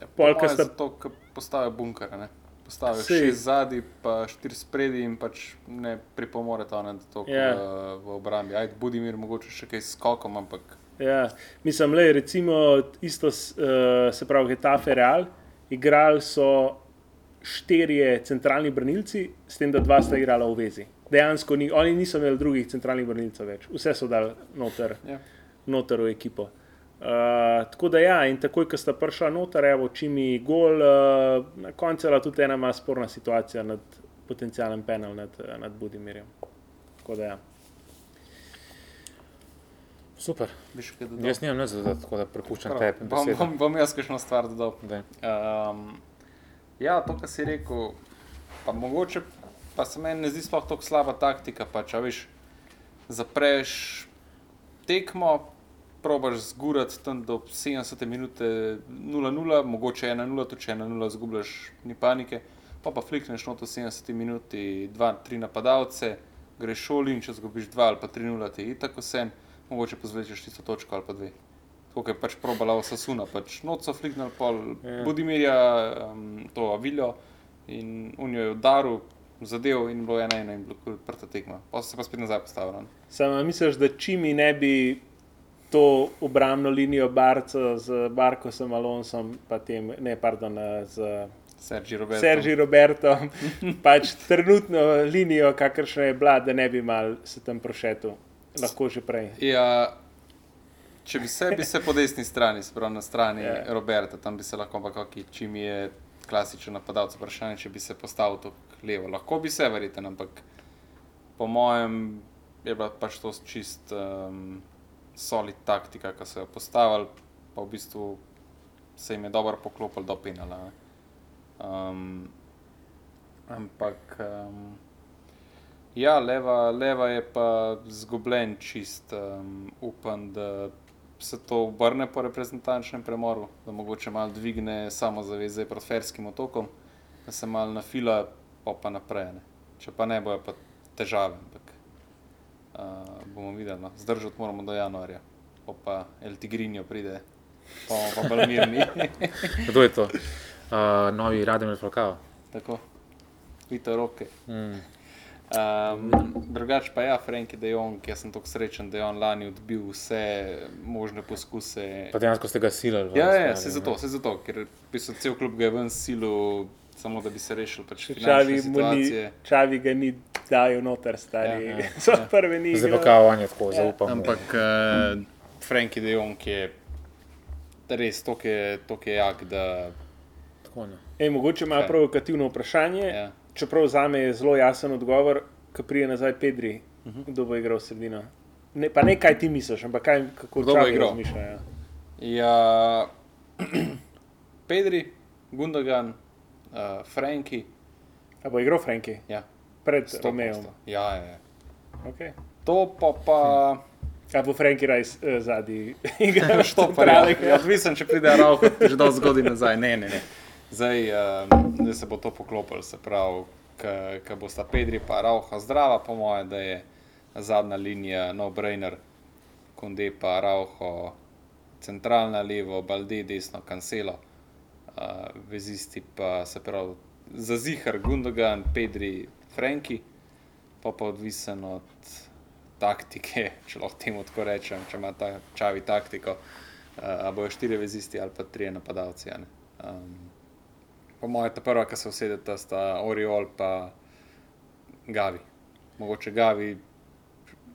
ja, Polka sta to, ki postavijo bunkere. Postavijo šest zadnji, pa štiri spredi in pač ne pripomore to, da to yeah. Ja. v, obrambi. Ajde, Budimir, mogoče še kaj skokom, ampak. Ja, mislim, da je recimo isto, uh, se pravi, Getafe Real. Igrali so štirje centralni brnilci, s tem, da dva sta igrala v vezi. Dejansko ni, oni niso imeli drugih centralnih brnilcev več, vse so dali noter, ja. noter v ekipo. Uh, tako da, ja, in takoj, ko sta prišla noter, evo, čimi gol, uh, na koncu je tudi ena sporna situacija nad potencijalnim penalom nad, nad Budimirjem. Tako da, ja. Super. Jaz nimam nič za to, tako da prepuščam tebi. Bom, bom, bom jaz kakšno stvar dodal. Um, ja, to, kar si rekel, pa mogoče pa se meni ne zdi sploh tako slaba taktika. Pa, če veš, zapreš tekmo, probaš zgurati tam do 70 minut 0-0, mogoče 1-0, to če 1-0 zgubljaš, ni panike. Pa pa flikneš noto 70 minut, 2-3 napadalce, greš šoli in če zgubiš 2 ali pa 3-0, ti je tako sen, mogoče pozvečeš tisto točko ali pa dve. Tako je pač probala Osasuna, pač noco fliknil pol yeah. Ja. Budimirja, um, to Aviljo in unijo je udaril, zadev in bilo ena ena in bilo prta tekma. Pa so se pa spet nazaj postavili. Samo misliš, da čimi ne bi to obrambno linijo Barca z Barkosom Alonsom, pa tem, ne, pardon, z Sergi Robertom. Sergi Robertom pač trenutno linijo, kakršna je bila, da ne bi mal se tam prošetil, lahko že prej. Ja, če bi se, bi se po desni strani, spravo na strani ja. Roberta, tam bi se lahko, ampak čim je klasičen napadalec, vprašanje, če bi se postavil tako levo. Lahko bi se, verjete, ampak po mojem je bila pač to čist. Um, solid taktika, ki so jo postavili, pa v bistvu se jim je dobro poklopil do penala. Um, ampak um, ja, leva, leva je pa zgubljen, čist um, upam, da se to obrne po reprezentančnem premoru, da mogoče malo dvigne samo zaveze proti ferskim otokom, da se malo nafila, pa pa naprej. Ne. Če pa ne, bojo pa težave. Ampak uh, bomo videli. No. Zdržati moramo do januarja, pa El Tigrinjo pride, pa bomo pa bolj mirni. Kdo je to? Uh, novi Radomir Falkao. Tako, vidite roke. Mm. Um, drugač pa ja, Franki, je on, ki sem tako srečen, da je on lani odbil vse možne poskuse. Pa dejansko ste ga silili. Ja, ja, se zato, se zato, ker bi se cel klub ga je ven silil, samo da bi se rešil pač čavi, situacije. Ni, čavi ga ni dajo noter, stari. Ja, ja, so ja. prvi nič. Zdaj pa kao on je tako, ja. zaupam. Ampak uh, Franki de Jong je res toliko jak, da. Ej, mogoče ima provokativno vprašanje. Ja. Čeprav za me je zelo jasen odgovor, ki prije nazaj Pedri, uh mhm. -huh. kdo bo igral sredino. Ne, pa ne kaj ti misliš, ampak kaj, kako kdo bo igral. Ja, ja Pedri, Gundogan, uh, Franki. A bo igral Franki? Ja pred Romeom. Ja, je. Okay. To pa pa. Kaj bo Franki raj uh, zadnji? Što pa je? Ja, odvisen, če pride Rauh, že dolgo zgodi nazaj. Ne, ne, ne. Zdaj, uh, se bo to poklopilo, se pravi, ko bo sta Pedri pa Rauha zdrava, po moje, da je zadnja linija no-brainer, Konde pa Rauho, centralna levo, Balde desno, Cancelo, uh, vezisti pa se pravi, za zihar, Gundogan, Pedri, Franki, pa pa odvisen od taktike, če lahko temu tako rečem, če ima ta čavi taktiko. Uh, a bojo štiri vezisti ali pa tri napadalci. Po mojem, ta prva, ki se usedeta, sta Oriol in Gavi. Mogoče Gavi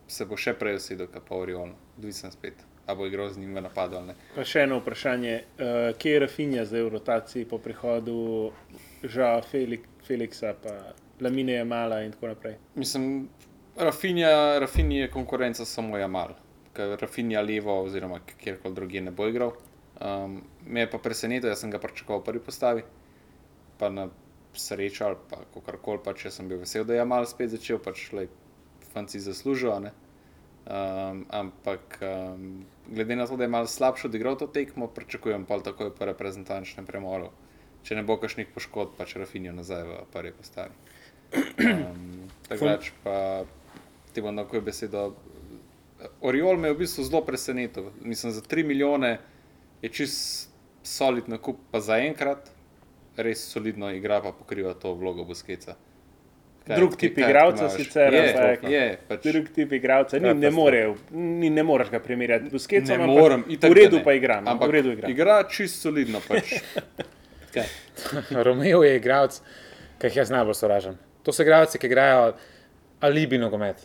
se bo še prej usedel, kot pa Oriol, odvisen spet. A bo igral z njim v napadu ali ne. Pa še eno vprašanje, uh, kje je Rafinja zdaj v rotaciji po prihodu Žao Feliksa? Lamine je mala in tako naprej. Mislim, Rafinja, Rafinja je konkurenca samo Jamal, ker Rafinja levo oziroma kjerkoli drugje ne bo igral. Um, me je pa presenetilo, jaz sem ga pričakoval v prvi postavi, pa na srečo ali pa karkoli, pa če sem bil vesel, da je Jamal spet začel, pač le fanci zaslužijo. Um, ampak um, glede na to, da je malo slabše odigral to tekmo, pričakujem pa takoj po reprezentančnem premoru. Če ne bo kakšnih poškodb, pa če rafinijo nazaj v prvi postavi. Um, Takrat pa ti bom takoj besedo. Oriol me je v bistvu zelo presenetil. Mislim, za 3 milijone je čist solidno kup, pa za enkrat res solidno igra, pa pokriva to vlogo Buskeca. Drug tip igralca sicer je. je pač, drug tip igralca, ni, ne, more, ni, ne moreš ga primerjati. Buskeca ne morem, v redu pa igra. No, ampak v redu igra. Igra čist solidno. Pač. Romeo je igralec, ki jih jaz najbolj sovražim. To so igralci, ki igrajo alibi nogomet.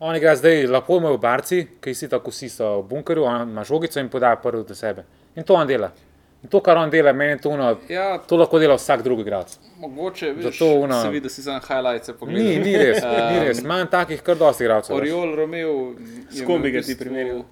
On igra zdaj, lepo imajo barci, ki si tako si so v bunkerju, ima žogico in podaja prvo do sebe. In to on dela. In to, kar on dela, meni je to uno. Ja, to lahko dela vsak drugi igralec. Mogoče vidiš, Zato, uno, se vidi, da si za highlights pogledal. Ni, ni res, ni res. Manj takih, kar dosti igralcev. Oriol, Romeo, s kom bi ga ti primerjal?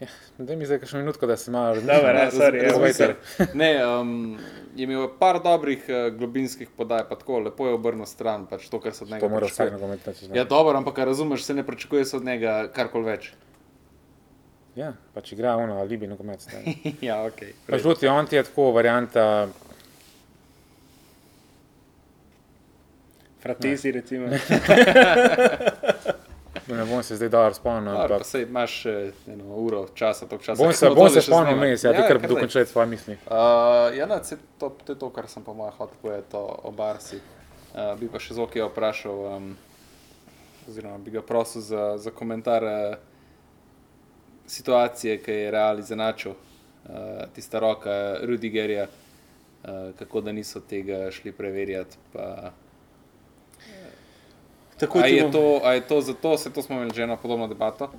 Ja, da mi zdaj še minutko, da se malo razumete. Ne, um, je imel par dobrih uh, globinskih podaj, pa tako lepo je obrnil stran. Pač to, kar se od njega. To mora vsak nogometni. Ja, dobro, ampak razumeš, se ne pričakuje se od njega karkoli več. Ja, pač igra ono, ali bi nogomet. ja, ok. Pač žuti, on ti je tako varianta. Fratezi, ne. recimo. ne bom se zdaj dobro spomnil. Pa se imaš eno uro časa, tok časa. Bom se, bom se spomnil, mes, ja, ja, ti kar dokončaj svoje misli. Uh, ja, na, to, to je to, kar sem po mojem hotel povedati o Barsi. Uh, bi pa še Zoki vprašal, um, oziroma bi ga prosil za, za komentar. Uh, situacije, ki je reali zanačil, uh, tista roka Rudigerja, uh, kako da niso tega šli preverjati. Pa, Tako je to, je to zato, se to smo imeli že eno podobno debato.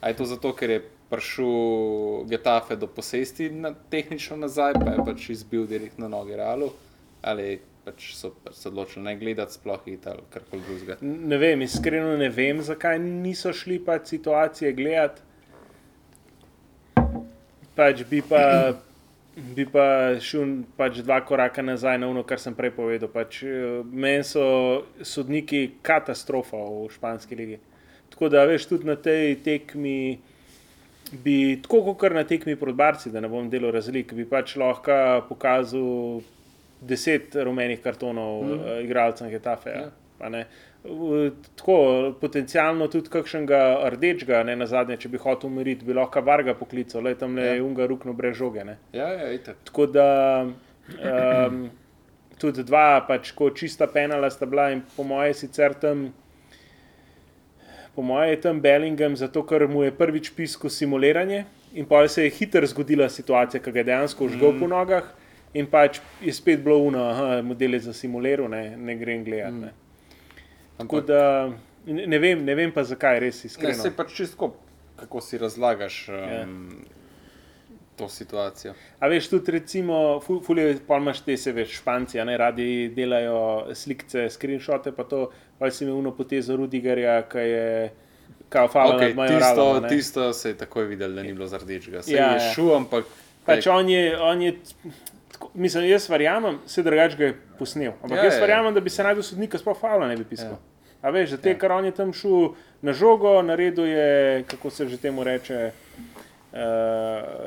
A je to zato, ker je prišel Getafe do posesti na, tehnično nazaj, pa je pač izbil direktno na noge realu, ali pač so pač se odločili ne gledati, sploh iti ali karkoli drugega. Ne vem, iskreno ne vem, zakaj niso šli pač situacije gledati pač bi pa, bi pa šel pač dva koraka nazaj na ono, kar sem prej povedal. Pač, eh, Meni so sodniki katastrofa v španski legi. Tako da, veš, tudi na tej tekmi. Bi tako kot na tekmi proti Barci, da ne bom delal razlik, bi pač lahko pokazal deset rumenih kartonov mm. uh, igralcem Getafe. Ja. Tako potencialno tudi kakšnega rdečega, ne na zadnje, če bi hotel umiriti, bi lahko varga poklical, le tam le ja. unga rukno brez žoge. Ja, ja, tako da um, tudi dva, pač ko čista penala sta bila in po moje sicer tam. Po mojem je tam Bellingham, zato ker mu je prvič pisal simuliranje, in pa se je hitro zgodila situacija, ki ga je dejansko užgal mm. po nogah, in pač je spet bilo uno, da modele za simuliral, ne, ne grem gledati. Mm. Tako da ne vem, ne vem pa zakaj res iskreno. Ne, se pač čisto, kako si razlagaš um, ja. to situacijo. A veš, tudi recimo, fulje, pa imaš te se veš, španci, ne radi delajo slike, screenshote, pa to, pa si imel uno potezo Rudigerja, ki je. Kao, okay, tisto, rado, tisto se je takoj videl, da ni bilo zardečega. Se ja, je ja. šel, ampak. Pač on je, on je Mislim, jaz verjamem, se drugače ga je posnel. Ampak ja, jaz ja, ja. verjamem, da bi se najdel sodnik, sploh Favla ne bi pisal. Ja. A veš, za te, ja. kar on je tam šel na žogo, naredil je, kako se že temu reče, uh,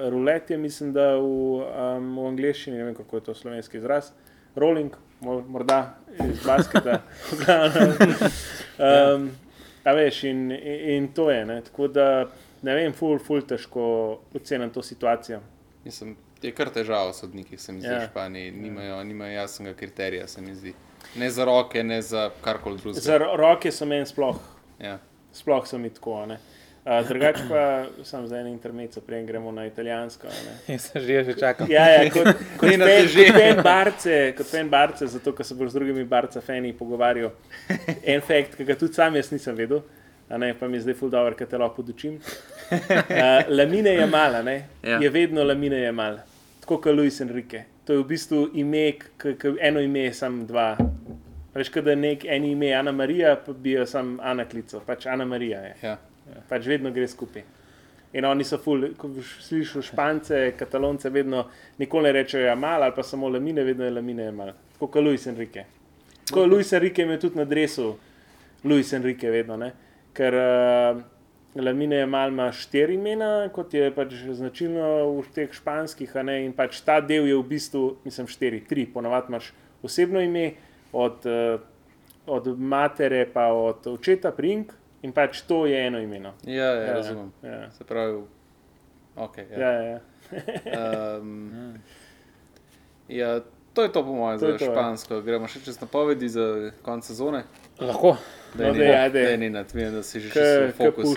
ruletje, mislim, da v, um, v angleščini, ne vem kako je to slovenski izraz, rolling, morda iz basketa. um, a veš, in, in, in to je, ne? tako da ne vem, ful, ful težko ocenim to situacijo. Mislim, je kar težava v sodnikih, se mi zdi, ja. v Španiji. Nimajo, nimajo jasnega kriterija, se mi zdi. Ne za roke, ne za karkoli drugega. Za roke so meni sploh. Ja. Sploh so mi tako. Uh, drugače pa sem za eno intermezzo, prej gremo na italijansko. Jaz sem že že čakal. Ja, ja, kot kot pen barce, kot pen barce, zato ker se boš z drugimi barca fani pogovarjal. En fakt, ki ga tudi sam jaz nisem vedel, ne, pa mi je zdaj ful dobro, ker te lahko podučim. Uh, lamine je mala, ja. je vedno lamine je mala tako kot Luis Enrique. To je v bistvu ime, ki eno ime je samo dva. Veš, da je nek en ime, Ana Marija, pa bi jo sam Ana klical, pač Ana Marija je. Ja. Pač vedno gre skupaj. In oni so ful, ko slišiš špance, katalonce, vedno nikoli ne rečejo, ja, malo ali pa samo lamine, vedno je lamine. Tako kot Luis Enrique. Tako Luis Enrique je tudi na dresu, Luis Enrique vedno, ne? ker uh, Lamine je malo ima štiri imena, kot je pač značilno v teh španskih, in pač ta del je v bistvu, mislim, štiri, tri, ponavadi imaš osebno ime, od, uh, od matere pa od očeta, prink, in pač to je eno ime. Ja, ja, ja, razumem. Ja. Se pravi, ok. Ja, ja. ja. um, ja to je to, po mojem, za ja. špansko. Gremo še čez napovedi za konec sezone. Lahko. Da je ne, ne, ne, ne, da si že šel fokus.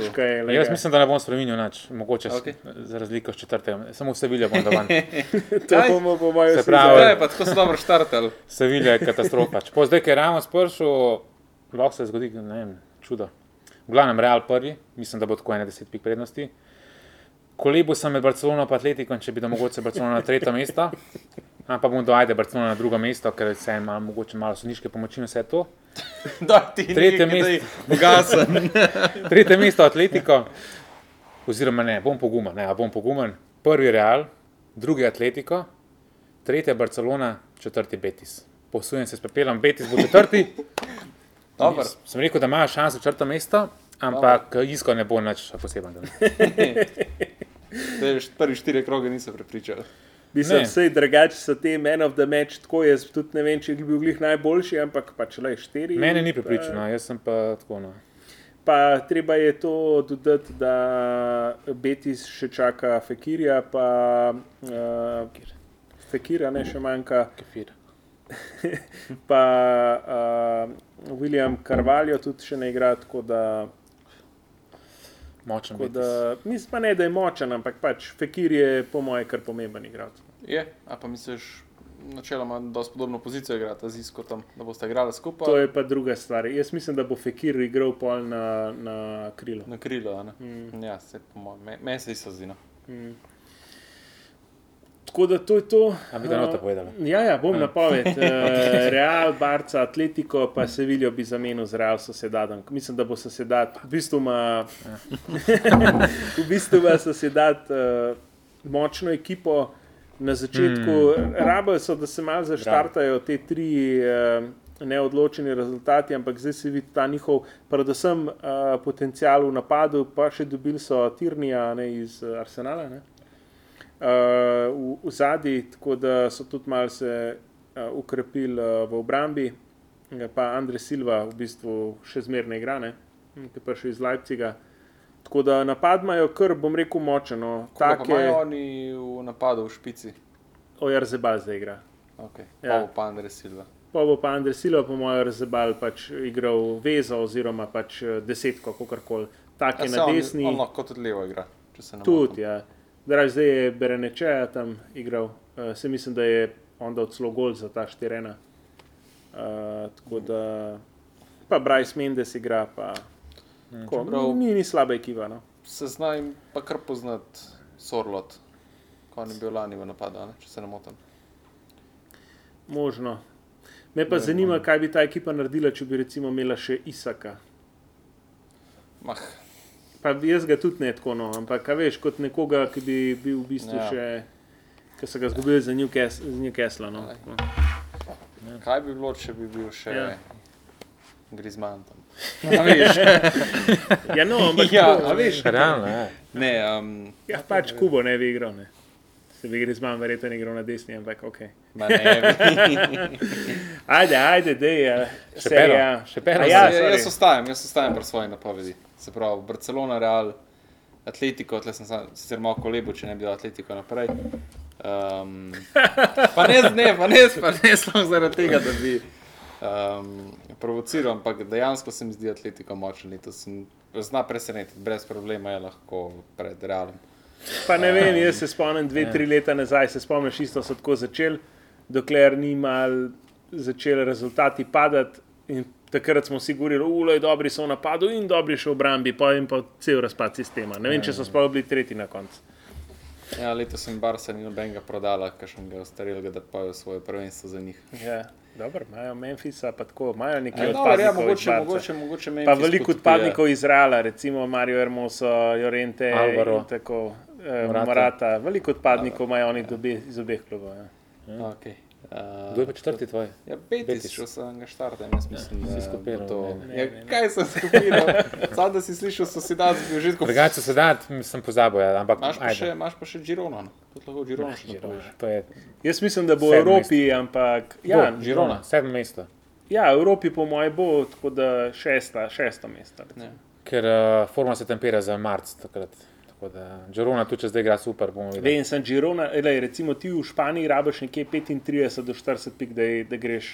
Jaz mislim, da ne bom spremenil nič, mogoče okay. za razliko od četrtega, samo Sevilja bom dal. to bomo po mojem se pravi. Ja, pa tako so dobro štartali. Sevilja je katastrofa. Po zdaj, ker je Ramos pršel, lahko se zgodi, ne vem, čudo. V glavnem, Real prvi, mislim, da bo tako 21 pik prednosti. Kolebu sem med Barcelono in Atletikom, če bi da mogoče Barcelona na tretje mesto. Ampak bom dojde Barcelona na drugo mesto, ker se ima mogoče malo soniške pomoči in vse to. Tretje mesto, gasen. Tretje mesto Atletiko, oziroma ne, bom pogumen, ne, bom pogumen. Prvi Real, drugi Atletiko, tretje Barcelona, četrti Betis. Posujem se s pepelom, Betis bo četrti. Dobar. Sem rekel, da imajo šanso četrto mesto, ampak Dobar. isko ne bo nič poseben. Prvi štiri kroge nisem prepričal. Mislim, vse drugače so te men of the match, tako jaz tudi ne vem, če bi bil glih najboljši, ampak pač le štiri. Mene ni pripričano, uh, jaz sem pa tako. No. Pa treba je to dodati, da Betis še čaka Fekirja, pa uh, Fekira ne še manjka. Kefir. pa uh, William Carvalho tudi še ne igra, tako da. Močen da, mislim pa ne, da je močen, ampak pač Fekir je po mojem kar pomemben igralec. Je, a pa misliš, načeloma, da bo podobno pozicijo igrati z Iskotom, da boste igrali skupaj? To je pa druga stvar. Jaz mislim, da bo Fekir igral pol na, na krilo. Na krilo, ne. Mm. Ja, se po mojem, meni me se isto zdi. No. Mm. Tako da to je to. Ali bi lahko povedal? Ja, ja, bom napoved. Uh, Real, Barca, Atletico, pa se vidijo bi zamenil z Real Sosedadom. Mislim, da bo Sosedad, v bistvu ima, v bistvu ima uh, močno ekipo. Na začetku mm. rabijo so, da se malo zaštartajo te tri uh, neodločene rezultate, ampak zdaj se vidi ta njihov, predvsem uh, potencial v napadu, pa še dobili so Tirnija ne, iz Arsenala. Ne v, v zadnji, tako da so tudi malo se uh, ukrepili uh, v obrambi. Pa Andrej Silva v bistvu še zmeraj igra, ki je prišel iz Leipziga. Tako da napad imajo kar, bom rekel, močno. Tako da imajo oni v napadu v špici. Ojar Zebal zdaj igra. Okay. Ja. Pa Andrej Silva. Pa bo pa Andrej Silva, po mojem, Zebal pač igral vezo oziroma pač desetko, kako koli. Tak je ja, na desni. On lahko tudi levo igra, če se ne motim. Tudi, ja. Zdaj, zdaj je Bereneče tam igral, uh, se mislim, da je on dal celo gol za ta štirena. Uh, tako da, pa Bryce Mendes igra, pa hmm. ko, Čeprav, ni, ni slaba ekipa. No. Se znam pa kar poznati Sorlot, ko je bil lani v napadu, ne? če se ne motim. Možno. Me pa ne, zanima, kaj bi ta ekipa naredila, če bi recimo imela še Isaka. Mah, Pa jaz ga tudi ne tako, no, ampak veš, kot nekoga, ki bi bil v bistvu ja. še, ki so ga zgubili za Newcastle. No. Ja. Kaj bi bilo, če bi bil še ja. Grizman tam? ja, no, ampak ja, tako, veš, realno je. Ne, um, ja, pač Kubo ne bi igral. Ne. Se bi Grizman verjetno igral na desni, ampak ok. ajde, ajde, dej. Še peno. Še peno. Ja, jaz ostajam, jaz ostajam pri svoji napovedi se pravi Barcelona, Real, Atletico, tle sem sicer malo kolebo, če ne bi bil Atletico naprej. Um, pa ne, ne, pa ne, pa ne samo zaradi tega, da bi um, provociral, ampak dejansko se mi zdi Atletico. To sem zna presenetiti, brez problema je lahko pred Realom. Pa ne vem, jaz se spomnim dve, tri leta nazaj, se spomniš, isto so tako začeli, dokler ni mal začeli rezultati padati. Takrat smo si govorili, je dobri so v napadu in dobri še v obrambi, pa jim pa cel razpad sistema. Ne vem, če so sploh bili tretji na koncu. Ja, letos sem Barca in nobenega prodala, ker sem ga ostaril, da pojo svoje prvenstvo za njih. Ja. Dobro, imajo Memphisa, pa tako imajo nekaj ja, odpadnikov. Ja, mogoče, mogoče, mogoče pa veliko odpadnikov iz Reala, recimo Mario Hermoso, Jorente, Alvaro, tako, eh, Morata. Veliko odpadnikov imajo oni dobe, iz obeh klubov. Ja. Ja. Okay. Kdo je pa četrti tvoj? Ja, Betis, šel sem ga štartem, jaz mislim, da si skupiral. To... Ja, kaj sem skupiral? Sam, da si slišal, so si dati v žitku. Drugače so se dati, sem pozabil, ja, ampak imaš pa, še, imaš pa še Girona. No. Lahko Girona še je. Jaz mislim, da bo v Evropi, mesto. ampak... Ja, bo, Girona, sedmo mesto. Ja, v Evropi po mojem bo tako da šesta, šesto mesto. Ja. Ker uh, forma se tempira za marc takrat. Žirona tu če zdaj igra super. Vem, sem Žirona, recimo ti v Španiji rabiš nekje 35 do 40 pik, da, da greš,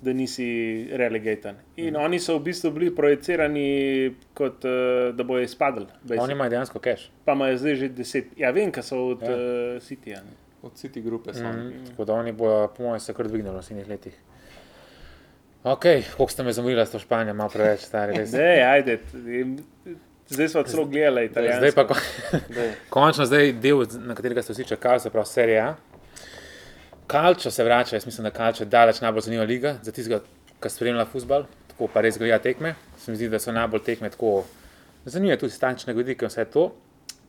da nisi relegaten. In mm. oni so v bistvu bili projicirani, kot uh, da bojo izpadli. Oni imajo dejansko cash. Pa imajo zdaj že 10. Ja, vem, kaj so od ja. uh, City. Ja. Od City grupe so. Mm. Mm. Tako da oni bojo, po mojem, se kar dvignili v naslednjih letih. Ok, koliko ste me zamujili s to Španijo, malo preveč stari. Ne, ajde. Zdaj smo celo gledali Italijansko. Zdaj pa ko, končno zdaj del, na katerega ste vsi čakali, se pravi serija. Kalčo se vrača, jaz mislim, da Kalčo je daleč najbolj zanimiva liga za tistega, ki spremlja futbol, tako pa res gleda tekme. Se mi zdi, da so najbolj tekme tako zanimive, tudi stančne vidike in vse to.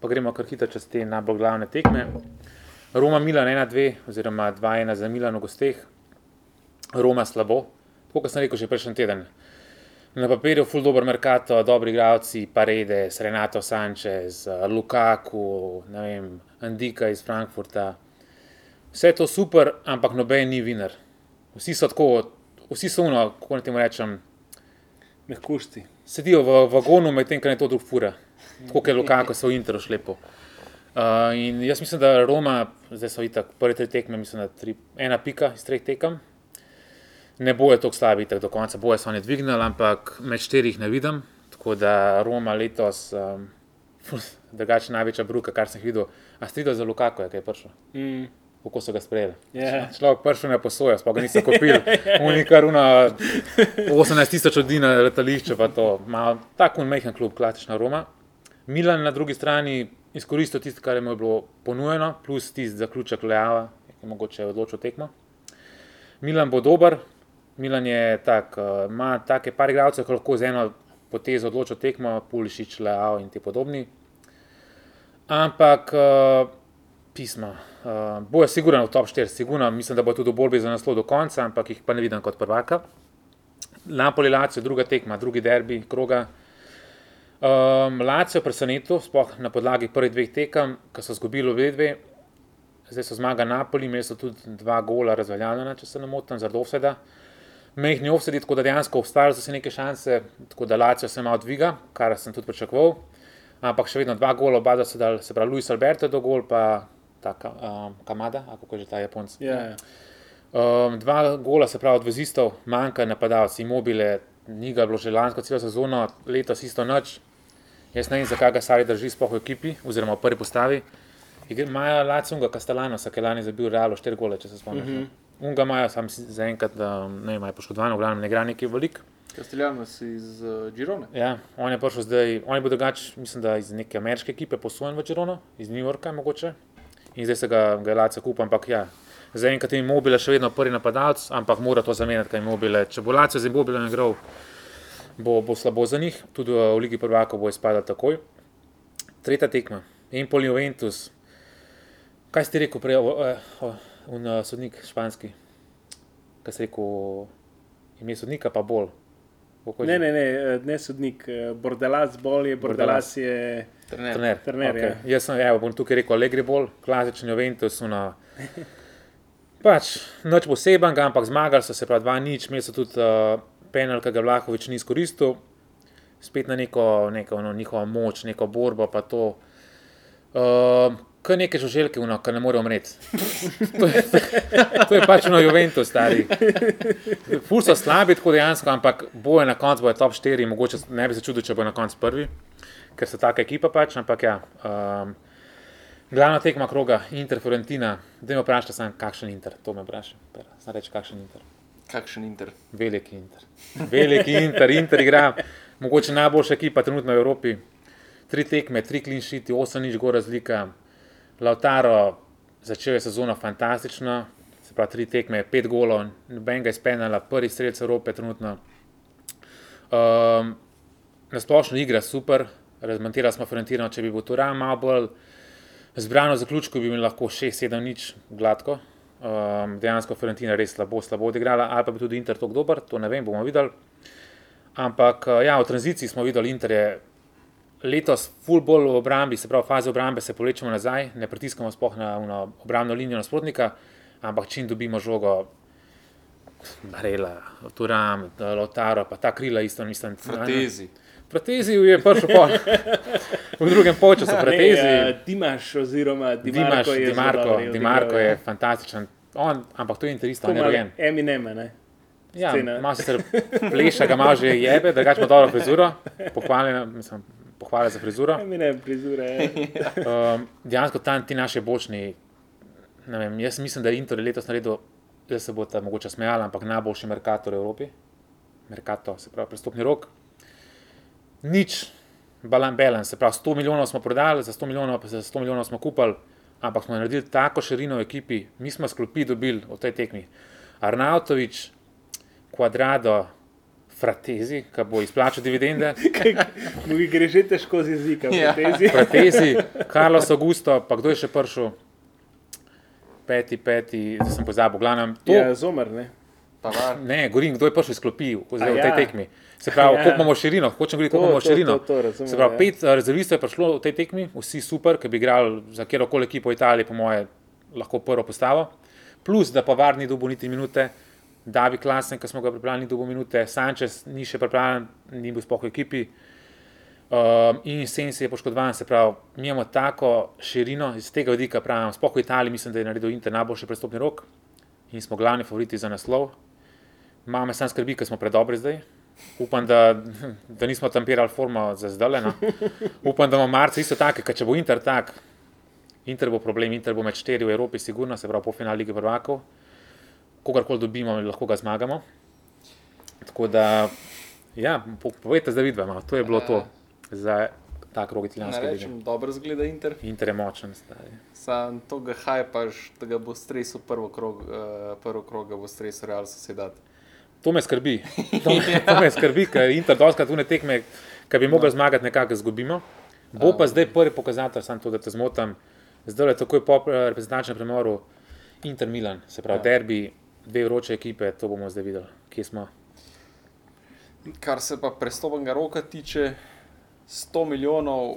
Pa gremo kar hitro čez te najbolj glavne tekme. Roma Milan 1-2 oziroma 2-1 za Milan v gosteh. Roma slabo, tako kot sem rekel že prejšnji teden. Na papirju je full dobro merkato, dobri igralci, Paredes, Renato Sanchez, Lukaku, vem, Andika iz Frankfurta. Vse to super, ampak noben ni viner. Vsi so tako, vsi so uno, kako naj temu rečem. Mehkušti. Sedijo v vagonu, medtem ko je to drug fura. Tako je Lukaku, so v Interu šlepo. Uh, in jaz mislim, da Roma, zdaj so itak prve tri tekme, mislim, da tri, ena pika iz treh tekem ne bojo tako slabi, tako do konca bojo se oni dvignili, ampak med štirih ne vidim. Tako da Roma letos, um, drugače največja bruka, kar sem videl, a strido za Lukako, kaj je prišel. Mm. Kako so ga sprejeli? Yeah. Ja. Človek prišel na posojo, sploh ga niso kupili. Oni kar una 18 tisoč ljudi na letališče, pa to. Ma, tako majhen klub, klasična Roma. Milan na drugi strani izkoristil tisto, kar je mu bilo ponujeno, plus tisti zaključek Leava, ki je mogoče odločil tekmo. Milan bo dober, Milan je tak, uh, ima take par igralcev, ki lahko z eno potezo odločijo tekmo, Pulišič, Leo in ti podobni. Ampak uh, pisma. Uh, bo je sigurno v top 4, sigurno, mislim, da bo tudi v borbi za naslov do konca, ampak jih pa ne vidim kot prvaka. Napoli, Lacijo, druga tekma, drugi derbi, kroga. Um, Lacijo presenetilo, sploh na podlagi prvih dveh tekem, ki so izgubili obe dve. Zdaj so zmaga Napoli, imeli so tudi dva gola razveljavljena, če se ne motim, zaradi offseda mehni offsedi, tako da dejansko obstajajo za neke šanse, tako da Lacijo se malo dviga, kar sem tudi pričakoval. Ampak še vedno dva gola, oba so dal, se pravi, Luis Alberto do gol, pa ta um, Kamada, kako že ta Japonc. Yeah. Ja, ja. Um, dva gola, se pravi, od vezistov, manjka napadalci, imobile, ni ga bilo že lansko celo sezono, letos isto noč. Jaz ne vem, zakaj ga Sari drži sploh v ekipi, oziroma v prvi postavi. Imajo Lacijo, Kastelano, ki je lani zabil Realo, štiri gole, če se spomniš. Mm -hmm. Unga imajo, sam zaenkrat, da ne imajo poškodovano, v glavnem ne igra neki velik. Castellano si iz uh, Girone. Ja, on je prišel zdaj, on je bil drugač, mislim, da iz neke ameriške ekipe posojen v Girono, iz New Yorka mogoče. In zdaj se ga, ga Laca kupa, ampak ja, zaenkrat je imobile še vedno prvi napadalec, ampak mora to zamenjati, kaj imobile. Če bo Laca z imobilem igral, bo, bo slabo za njih, tudi v Ligi prvakov bo izpadal takoj. Tretja tekma, Empoli Juventus. Kaj ste rekel prej? O, o, o, un uh, sodnik španski, ki se je rekel, ime sodnika pa bolj. Ne, ne, ne, eh, ne sodnik, eh, bordelas bolj je, bordelas je trener. trener. trener okay. ja. Jaz sem, evo, bom tukaj rekel, Allegri bolj, klasični Juventus. Una, pač, noč posebenega, ampak zmagali so se prav dva nič, imeli so tudi uh, penal, ki ga Vlahovič ni izkoristil, spet na neko, neko no, njihovo moč, neko borbo, pa to. Uh, Kaj neke žuželke, uno, ki ne more umreti. to, to je pač na Juventus, stari. Ful so slabi, tako dejansko, ampak boje na koncu, boje top 4, mogoče ne bi se čudil, če bo na koncu prvi, ker so taka ekipa pač, ampak ja. Um, glavna tekma kroga, Inter, Florentina, da me vprašaj, sem kakšen Inter, to me vprašaj, sem reči kakšen Inter. Kakšen Inter? Veliki Inter. Veliki Inter, Inter igra, mogoče najboljša ekipa trenutno v Evropi. Tri tekme, tri klinšiti, osem nič gor razlika. Lautaro začel je sezono fantastično, se pravi, tri tekme, pet golov, noben ga je spenala, prvi strelec Evrope, trenutno. Um, na splošno igra super, razmontirali smo Frontino, če bi bil to ram malo bolj zbrano zaključko, bi imel lahko 6-7 nič gladko. Um, dejansko Fiorentina res slabo, slabo odigrala, ali pa bi tudi Inter tako dober, to ne vem, bomo videli. Ampak uh, ja, v tranziciji smo videli, Inter je letos full bolj v obrambi, se pravi, faze obrambe se povlečemo nazaj, ne pritiskamo spoh na, na obrambno linijo nasprotnika, ampak čim dobimo žogo, Barela, Turam, Lotaro, pa ta krila isto, mislim. Fratezi. Fratezi je prišel po. v drugem času, Fratezi. Ne, uh, Dimaš, oziroma Dimarko, Dimaš, je, Dimarko, Dimarko je fantastičen. On, ampak to je interista, ne rojen. Eminem, ne. Ja, ima se pleša, ga ima že jebe, da ga ima dobro frizuro, pohvaljen, mislim, pohvaljen za frizuro. Eminem, frizure. um, dejansko tam ti naši bočni, ne vem, jaz mislim, da je Inter letos naredil da se bo ta mogoče smejala, ampak najboljši Merkator v Evropi, Merkator, se pravi, prestopni rok. Nič, balan balans, se pravi, 100 milijonov smo prodali, za 100 milijonov, pa za 100 milijonov smo kupili, ampak smo naredili tako širino v ekipi, mi smo sklopi dobili v tej tekmi. Arnautovič, Quadrado, Fratezi, ki bo izplačal dividende. Mi gre že težko z jezikom, ja. Fratezi. Fratezi, Carlos Augusto, pa kdo je še prišel? peti, peti, zdaj sem pozabil, glavno. To je zomer, ne. Ne, govorim, kdo je prišel izklopil v tej ja. tekmi. Se pravi, ja. koliko imamo širino, hočem govoriti, koliko imamo širino. To, to, to razumem, Se pravi, ja. pet ja. rezervistov je prišlo v tej tekmi, vsi super, ki bi igrali za kjer koli ekipo v Italiji, po moje, lahko prvo postavo. Plus, da pa varni dobu niti minute, Davi Klasen, ki smo ga pripravili, dobu minute, Sanchez ni še pripravljen, ni bil spoh v ekipi. Um, in Sensi je poškodovan, se pravi, mi imamo tako širino iz tega vidika, pravim, spoh v Italiji, mislim, da je naredil Inter najboljši prestopni rok in smo glavni favoriti za naslov. Mame sam skrbi, ker smo predobri zdaj. Upam, da, da nismo tampirali formo za zdaj. No. Upam, da bomo marca isto tako, ker če bo Inter tak, Inter bo problem, Inter bo med štiri v Evropi, sigurno, se pravi, po finalu lige prvakov. Kogarkoli dobimo, lahko ga zmagamo. Tako da, ja, povejte zdaj vidva, no. to je bilo to za ta krog italijanske lige. Dobro zgleda Inter. Inter je močen. Sam to ga hajpaš, da ga bo stresel prvo krog, uh, prvo krog ga bo stresel Real Sociedad. To me skrbi. To, to me skrbi, ker Inter doskrat v ne tekme, ki bi mogli no. zmagati, nekako izgubimo. Bo pa um. zdaj prvi pokazatelj, samo to, da te zmotam. Zdaj je tako po eh, reprezentančnem premoru Inter Milan, se pravi ja. derbi, dve vroče ekipe, to bomo zdaj videli, kje smo. Kar se pa prestopnega roka tiče, 100 milijonov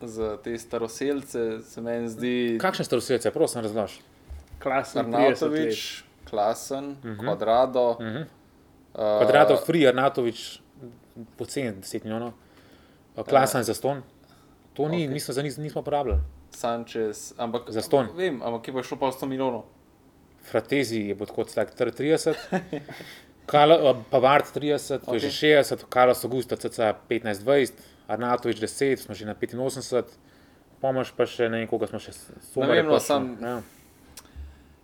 za te staroseljce, se meni zdi. Kakšne staroseljce, prosim, razloži? Klasen, Arnautovič, klasen, uh -huh. kvadrado. Uh -huh. uh, kvadrado, free, Arnautovič, poceni 10 milijonov, klasen uh, za ston. To ni, okay. mislim, za njih nismo uporabljali. Sanchez, ampak za ston. Vem, ampak kje bo šlo pa 100 milijonov? Fratezi je bod kot 30. Pavard 30, okay. že 60, Carlos Augusta CC 15-20, Arnatovič 10, smo že na 85, pomoč pa še ne nekoga smo še sumili. No, sam, ja.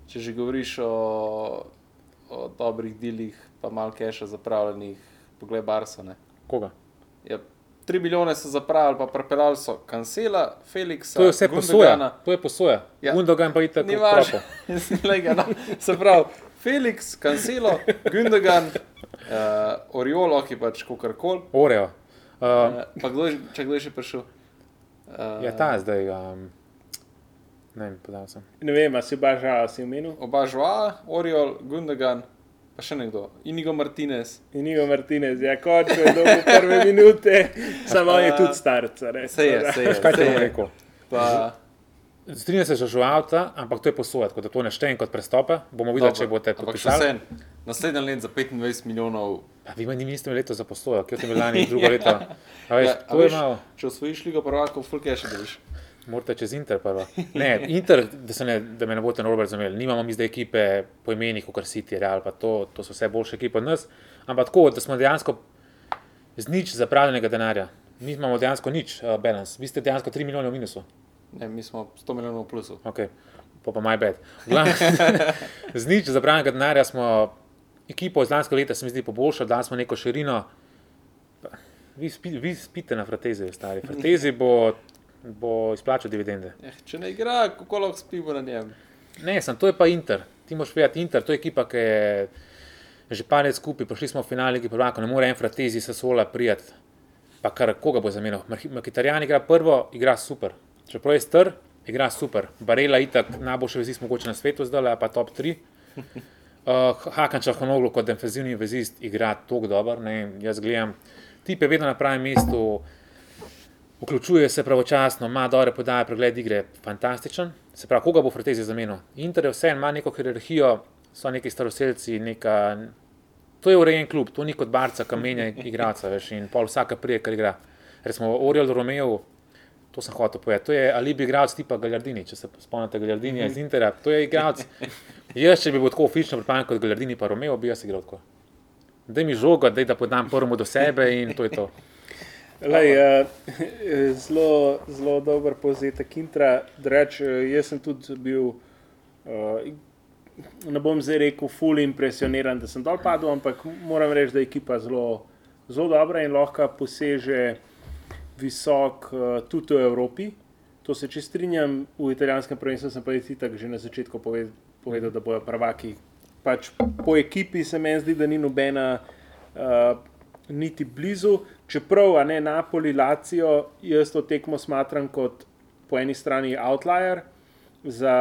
Če že govoriš o, o dobrih delih, pa malo keša zapravljenih, poglej Barsone. Koga? Ja, 3 milijone so zapravili, pa prepeljali so Kancela, Felixa. To je vse posoja. To je posoja. Ja. Gundogan pa je tako. Ni važno. No. Se pravi, Felix, Cancelo, Gundogan, uh, Oriolo, ki pač kar koli. Oreo. Uh, uh, kdo je, če kdo je še prišel? Uh, ja, ta zdaj. Um, ne vem, podal sem. Ne vem, si oba žala, si omenil. Oba žala, Oriol, Gundogan. Pa še nekdo, Inigo Martinez. Inigo Martinez, ja, kot je bilo prve minute, samo je tudi starca. Se je, se je. Kaj ti je rekel? Pa... Strinjam se, že avta, ampak to je tako da to ne štejem kot prestope. Bomo videli, če boste to podpisali. Naslednji let za 25 milijonov. Pa vi imate niste leto za posojati, kje ste imeli lani drugo leto. Veš, ja, veš, je malo. Če osvojiš ligo prvakov, full cash dobiš. Morate čez Inter prvo. Ne, Inter, da, ne, da me ne boste narobe razumeli, nimamo mi zdaj ekipe po imenih, kot City, Real, pa to, to so vse boljše ekipe od nas. Ampak tako, da smo dejansko z nič zapravljenega denarja. Mi imamo dejansko nič, uh, balans. Vi ste dejansko 3 milijone v minusu. Ne, mi smo 100 milijonov v plusu. Okay. Pa pa maj bed. Z nič zabranega denarja smo ekipo iz lanskega leta, se mi zdi, poboljšali, da smo neko širino. Vi, spi, vi spite na Fratezi, stari. Fratezi bo, bo izplačal dividende. Eh, če ne igra, kako lahko spimo na njem? Ne, sem, to je pa Inter. Ti moš vedeti, Inter, to je ekipa, ki je že par let skupaj, prišli smo v finale, ki prvako, ne more en Fratezi se sola prijeti. Pa kar koga bo zamenjal. Makitarjan igra prvo, igra super čeprav je star, igra super. Barela itak najboljši vezist mogoče na svetu, zdaj pa top 3. Uh, Hakan Čahonoglu kot defensivni vezist igra tako dobro. Jaz gledam, ti je vedno na pravem mestu, vključuje se pravočasno, ima dobre podaje, pregled igre, fantastičen. Se pravi, koga bo Fratezi zamenil? Inter je vse, ima neko hierarhijo, so neki staroseljci, neka. To je urejen klub, to ni kot barca, ki menja igralca, veš, in pol vsaka prije, kar igra. Recimo Oriol Romeo, to sem hotel povedati, to je alibi igralec tipa Galjardini, če se spomnite Galjardini -hmm. iz Intera, to je igralec. Jaz, če bi bil tako fizično pripravljen kot Galjardini pa Romeo, bi jaz igral tako. Da mi žoga, da podam prvemu do sebe in to je to. Lej, uh, zelo, zelo dober povzetek intra. Dreč, eh, jaz sem tudi bil, uh, ne bom zdaj rekel, fully impresioniran, da sem dol padel, ampak moram reči, da je ekipa zelo, zelo dobra in lahko poseže visok uh, tudi v Evropi. To se če strinjam, v italijanskem prvenstvu sem pa tako že na začetku povedal da bojo prvaki. Pač po ekipi se meni zdi, da ni nobena. Uh, niti blizu, čeprav ne Napoli, Lacijo, jaz to tekmo smatram kot po eni strani outlier, za,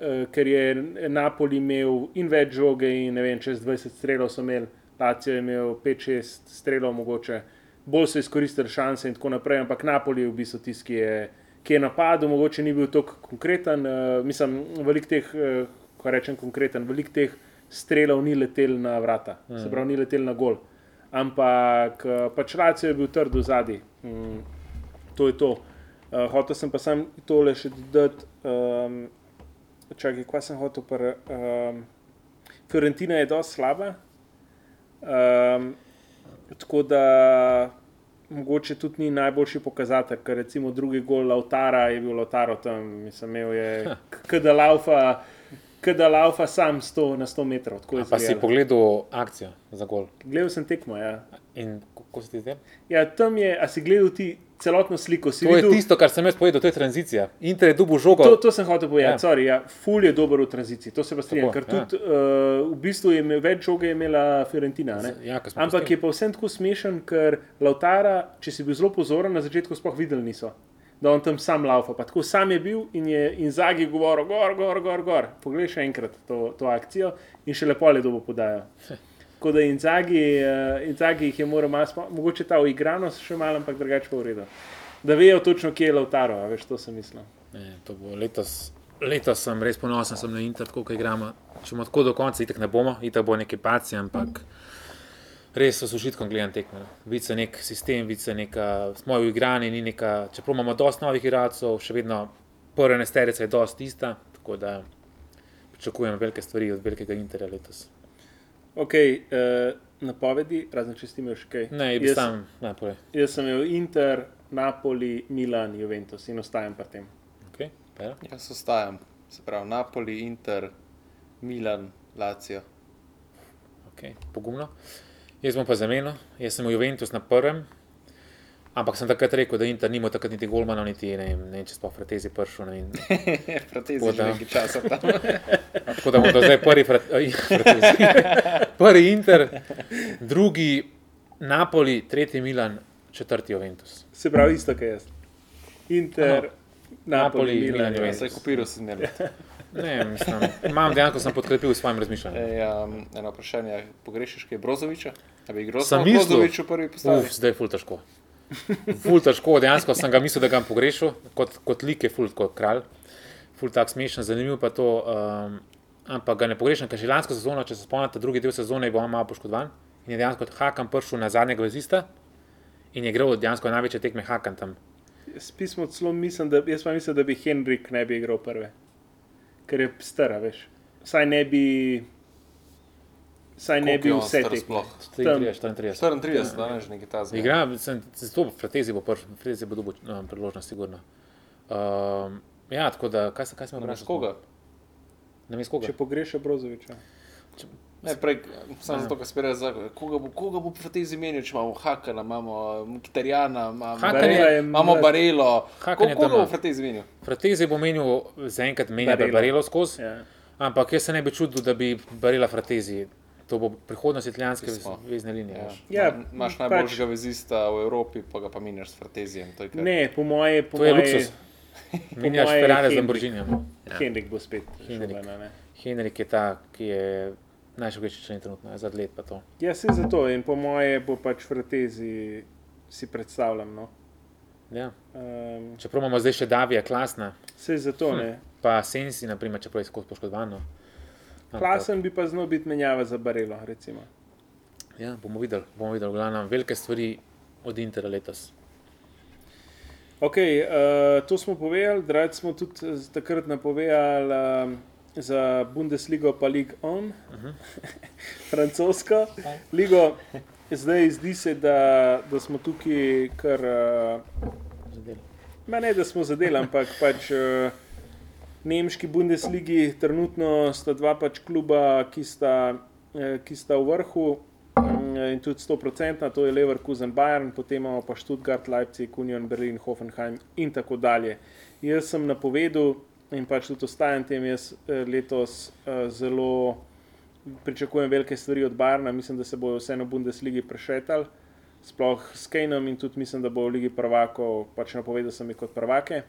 uh, ker je Napoli imel in več žoge, in ne vem, čez 20 strelov so imeli, Lacijo je imel 5-6 strelov, mogoče bolj so izkoristili šanse in tako naprej, ampak Napoli je v bistvu tisti, ki je. Ki je napadel, mogoče ni bil tako konkreten, uh, mislim, velik teh, uh, ko rečem konkreten, velik teh strelov ni letel na vrata, mm. se pravi, ni letel na gol. Ampak eh, pač Racijo je bil trd v zadnji. Mm, to je to. Uh, hotel sem pa sam tole še dodati. Um, čakaj, kaj sem hotel? Pr, um, Fiorentina je dosti slaba. Um, tako da mogoče tudi ni najboljši pokazatelj, ker recimo drugi gol Lautara je bil Lautaro tam, mislim, imel je kada laufa da laufa sam 100 na 100 metrov. Pa si pogledal akcijo za gol? Gledal sem tekmo. Ja. In kako si ti zdaj? Ja, tam je, a si gledal ti celotno sliko. To videl... je tisto, kar sem jaz povedal, to je tranzicija. Inter je dubo žogo. To, to sem hotel povedati, ja. ja. ful je dober v tranziciji, to se pa strinjam. Ker ja. tudi uh, v bistvu je imel več žoge, je imela Fiorentina. Ja, Ampak je pa vsem tako smešen, ker Lautara, če si bil zelo pozoren, na začetku sploh videl niso da on tam sam laufa. Pa tako sam je bil in je in zagi govoril, gor, gor, gor, gor. Poglej še enkrat to, to akcijo in še lepo le dobo podajo. Tako da in zagi, uh, zagi jih je moral malo, mogoče ta uigranost še malo, ampak drugače pa v redu. Da vejo točno, kje je Lautaro, veš, to sem mislil. Ne, to bo letos. Letos sem res ponosen, sem na internetu, ko igramo. Če bomo tako do konca, itek ne bomo, itek bo neki paci, ampak. Mm res s užitkom gledam tekme. No. Vidi se nek sistem, vidi se neka, smo v igranju, ni neka, čeprav imamo dosti novih igralcev, še vedno prva nesterica je dosti ista, tako da pričakujem velike stvari od velikega interja letos. Ok, uh, napovedi, razen če ste imeli še kaj? Ne, jaz, sam, naprej. jaz sem imel Inter, Napoli, Milan, Juventus in ostajam pri tem. Okay, jaz ostajam, se pravi Napoli, Inter, Milan, Lacijo. Okay, pogumno. Uh, Jaz bom pa zamenil, jaz sem v Juventus na prvem, ampak sem takrat rekel, da Inter nima takrat niti Golmana, niti ne vem, ne, če sploh Fratezi prišel. Fratezi je že nekaj časa tam. tako da bomo zdaj prvi Fratezi. prvi Inter, drugi Napoli, tretji Milan, četrti Juventus. Se pravi isto, kaj jaz. Inter, ano, Napoli, Napoli, Milan, Juventus. Se kupiral sem ne. Ne, mislim, imam dejansko sem podkrepil s svojim razmišljanjem. Ja, eno vprašanje, pogrešiš kaj Brozoviča? Da bi igral samo Brozovič v prvi postavi? Uf, zdaj je ful težko. Ful težko, dejansko sem ga mislil, da ga pogrešil, kot, kot lik je ful kot kralj. Ful tak smešen, zanimiv pa to. Um, ampak ga ne pogrešam, ker že lansko sezono, če se spomnite, drugi del sezone je bil malo poškodovan in je dejansko Hakan prišel na zadnjega vezista in je igral dejansko največje tekme Hakan tam. Jaz, mislim, da, jaz pa mislim, da bi Henrik ne bi igral prve ker je star, veš. Saj ne bi. Saj ne bi vse te sploh. 34, 34, da ne že nekaj ta zgodi. Igra, sem zato v Fratezi bo prvi, v Fratezi bo dobil no, priložnost, sigurno. Um, ja, tako da, kaj, kaj smo imeli? Koga? Ne vem, koga. Če pogrešajo Brozoviča. Ne, prej, samo zato, ker spere za koga bo, koga bo Fratezi menil, če imamo Hakana, imamo Mkitarijana, imamo, imamo Barelo. Koga bo Fratezi menil? Fratezi bo menil, zaenkrat menil Barelo, Barelo skozi. Ja. Ampak jaz se ne bi čudil, da bi Barela Fratezi. To bo prihodnost italijanske vezne linije. Ja. Ja, Imáš pač. najboljšega pač. vezista v Evropi, pa ga pa miniš s Fratezijem. Ne, po moje, po to moje, je luksus. Minjaš Ferrari z Lamborghinijem. Ja. Henrik bo spet. Henrik. Šubena, Henrik je ta, ki je najšokejši člen trenutno, za let pa to. Ja, se zato in po moje bo pač fratezi si predstavljam. No. Ja. Um, čeprav imamo zdaj še Davija, klasna. Se zato hm. ne. Pa Sensi, naprimer, čeprav je skozi poškodovano. Klasen bi pa znal biti menjava za barelo. Recimo. Ja, bomo videli, bomo videli, glavno, velike stvari od Intera letos. Ok, uh, to smo povedali, dragi smo tudi takrat napovedali uh, za Bundesligo, pa Ligue 1, uh -huh. francosko ligo. Zdaj zdi se, da, da smo tukaj kar. Uh, ne, da smo zadeli, ampak pač. Uh, Nemški Bundesligi, trenutno sta dva pač kluba, ki sta, eh, ki sta v vrhu mm, in tudi 100%, to je Leverkusen, Bayern, potem imamo pa Stuttgart, Leipzig, Union, Berlin, Hoffenheim in tako dalje. Jaz sem napovedal in pač tudi ostajam tem, jaz eh, letos eh, zelo pričakujem velike stvari od Bayerna, mislim, da se bojo vseeno v Bundesligi prešetali, sploh s Kejnom in tudi mislim, da bo v Ligi prvakov, pač napovedal sem jih kot prvake.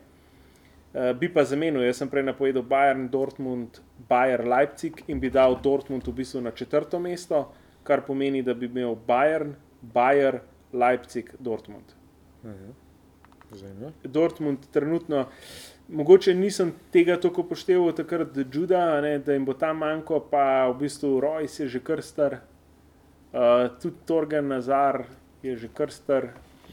Uh, bi pa zamenil, jaz sem prej napovedal Bayern, Dortmund, Bayer, Leipzig in bi dal Dortmund v bistvu na četrto mesto, kar pomeni, da bi imel Bayern, Bayer, Leipzig, Dortmund. Uh. -huh. Dortmund trenutno, mogoče nisem tega tako pošteval takrat, da, Juda, ne, da jim bo tam manjko, pa v bistvu Rojs je že kar star, uh, tudi Torgen Nazar je že kar star.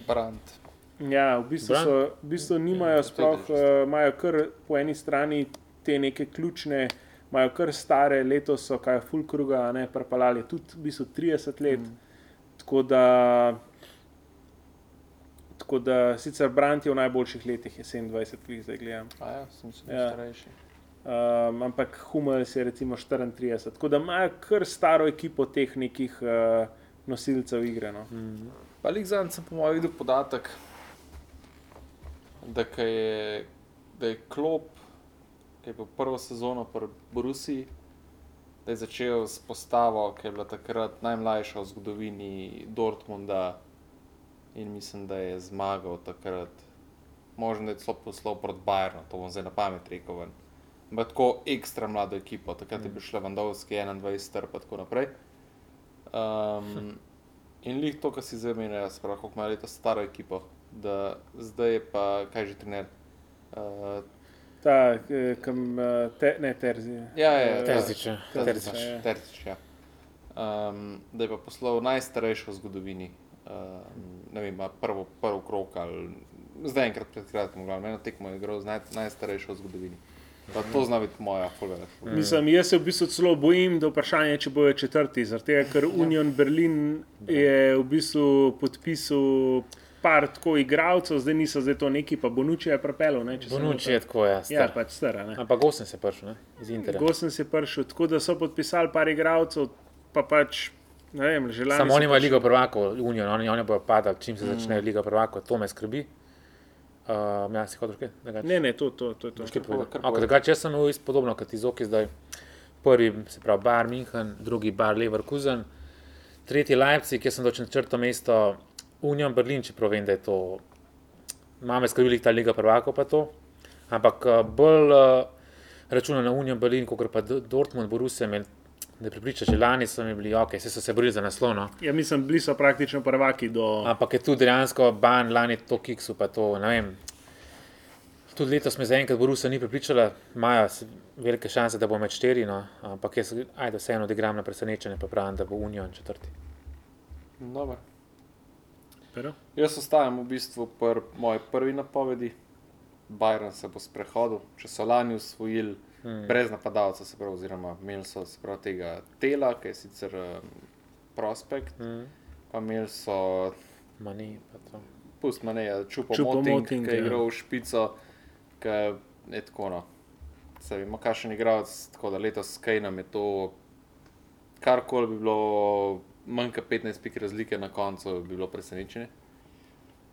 Brand. Ja, v bistvu, so, v bistvu nimajo, sploh eh, imajo uh, kar po eni strani te neke ključne, imajo kar stare, letos so kaj Fulkruga, ne prepalali tudi v bistvu 30 let. Mm. Tako da, tako da sicer Brant je v najboljših letih, je 27, ki jih zdaj gledam. Ja, sem se ja. starejši. Um, ampak Humor je recimo 34, tako da imajo kar staro ekipo teh nekih uh, nosilcev igre. No. Mm. Pa, Ligzan, sem po mojem videl podatek, da je, da je klop, ki je bil prvo sezono v Brusi, da je začel s postavo, ki je bila takrat najmlajša v zgodovini Dortmunda in mislim, da je zmagal takrat. Možno je celo poslal proti Bayernu, to bom zdaj na pamet rekel. Ampak tako ekstra mlado ekipo, takrat je bil še Levandovski, 21, str pa tako naprej. Um, in lih to, kar si zdaj meni, jaz prav, kako ima leto staro ekipo da zdaj je pa kaj že trener. Uh, Ta, kam, te, ne, terzi. Ja, ja, terzič. Terzič, ja. Um, da je pa poslal najstarejšo v zgodovini, ne vem, prvo, prvo krok ali zdaj enkrat pred kratkim, glavno, eno tekmo je igral z naj, najstarejšo v zgodovini. Pa to zna biti moja fulvera. Mislim, jaz se v bistvu celo bojim, da vprašanje, če bojo četrti, zaradi tega, ker Union Berlin je v bistvu podpisal par tako igralcev, zdaj niso zdaj to neki, pa Bonuči je propel. Bonuči je tako, ja. Ja, pač star. Ampak Gosen se je prišel, iz Interja. Gosen se je prišel, tako da so podpisali par igralcev, pa pač. Vem, Samo oni imajo Ligo prvako, Unijo, oni, oni bojo padali, čim se mm. začne Liga prvako, to me skrbi. Uh, ja, si hočeš kaj? Ne, ne, to, to, to, to, to, to. Okay, drugače, jaz sem isto podobno kot Izoki zdaj. Prvi, se pravi, Bar München, drugi Bar Leverkusen, tretji Leipzig, jaz sem dočen črto mesto. Unijo Berlin, čeprav vem, da je to, imamo skrbeli ta Liga prvaka, pa to. Ampak eh, bolj uh, računa na Unijo Berlin, kot pa Dortmund, Borussia, da pripriča, že lani so bili, ok, se so se borili za naslono. Ja, mislim, bili so praktično prvaki do. Ampak je tudi dejansko ban, lani to kiksu, pa to, ne vem. Tudi letos me zaenkrat Borussia ni pripričala, imajo velike šanse, da bo med štiri, no, ampak jaz, ajde, vseeno odigram na presenečenje, pa pravim, da bo Unijo četrti. Dobro. Pero? Jaz ostajam v bistvu pri moji prvi napovedi. Bajron se bo sprehodil, če so lani usvojili hmm. brez napadalca, se pravi, oziroma imeli so pravi, tega Tela, ki je sicer um, prospekt, hmm. pa imeli so. Mani, pa to. Pust mani, čupo, čupo moting, moting, ki je ja. igral v špico, ki je tako no. Se vemo, kakšen igralec, tako da letos s Kejnom je to, karkoli bi bilo manj kot 15 pik razlike na koncu, bi bilo presenečenje.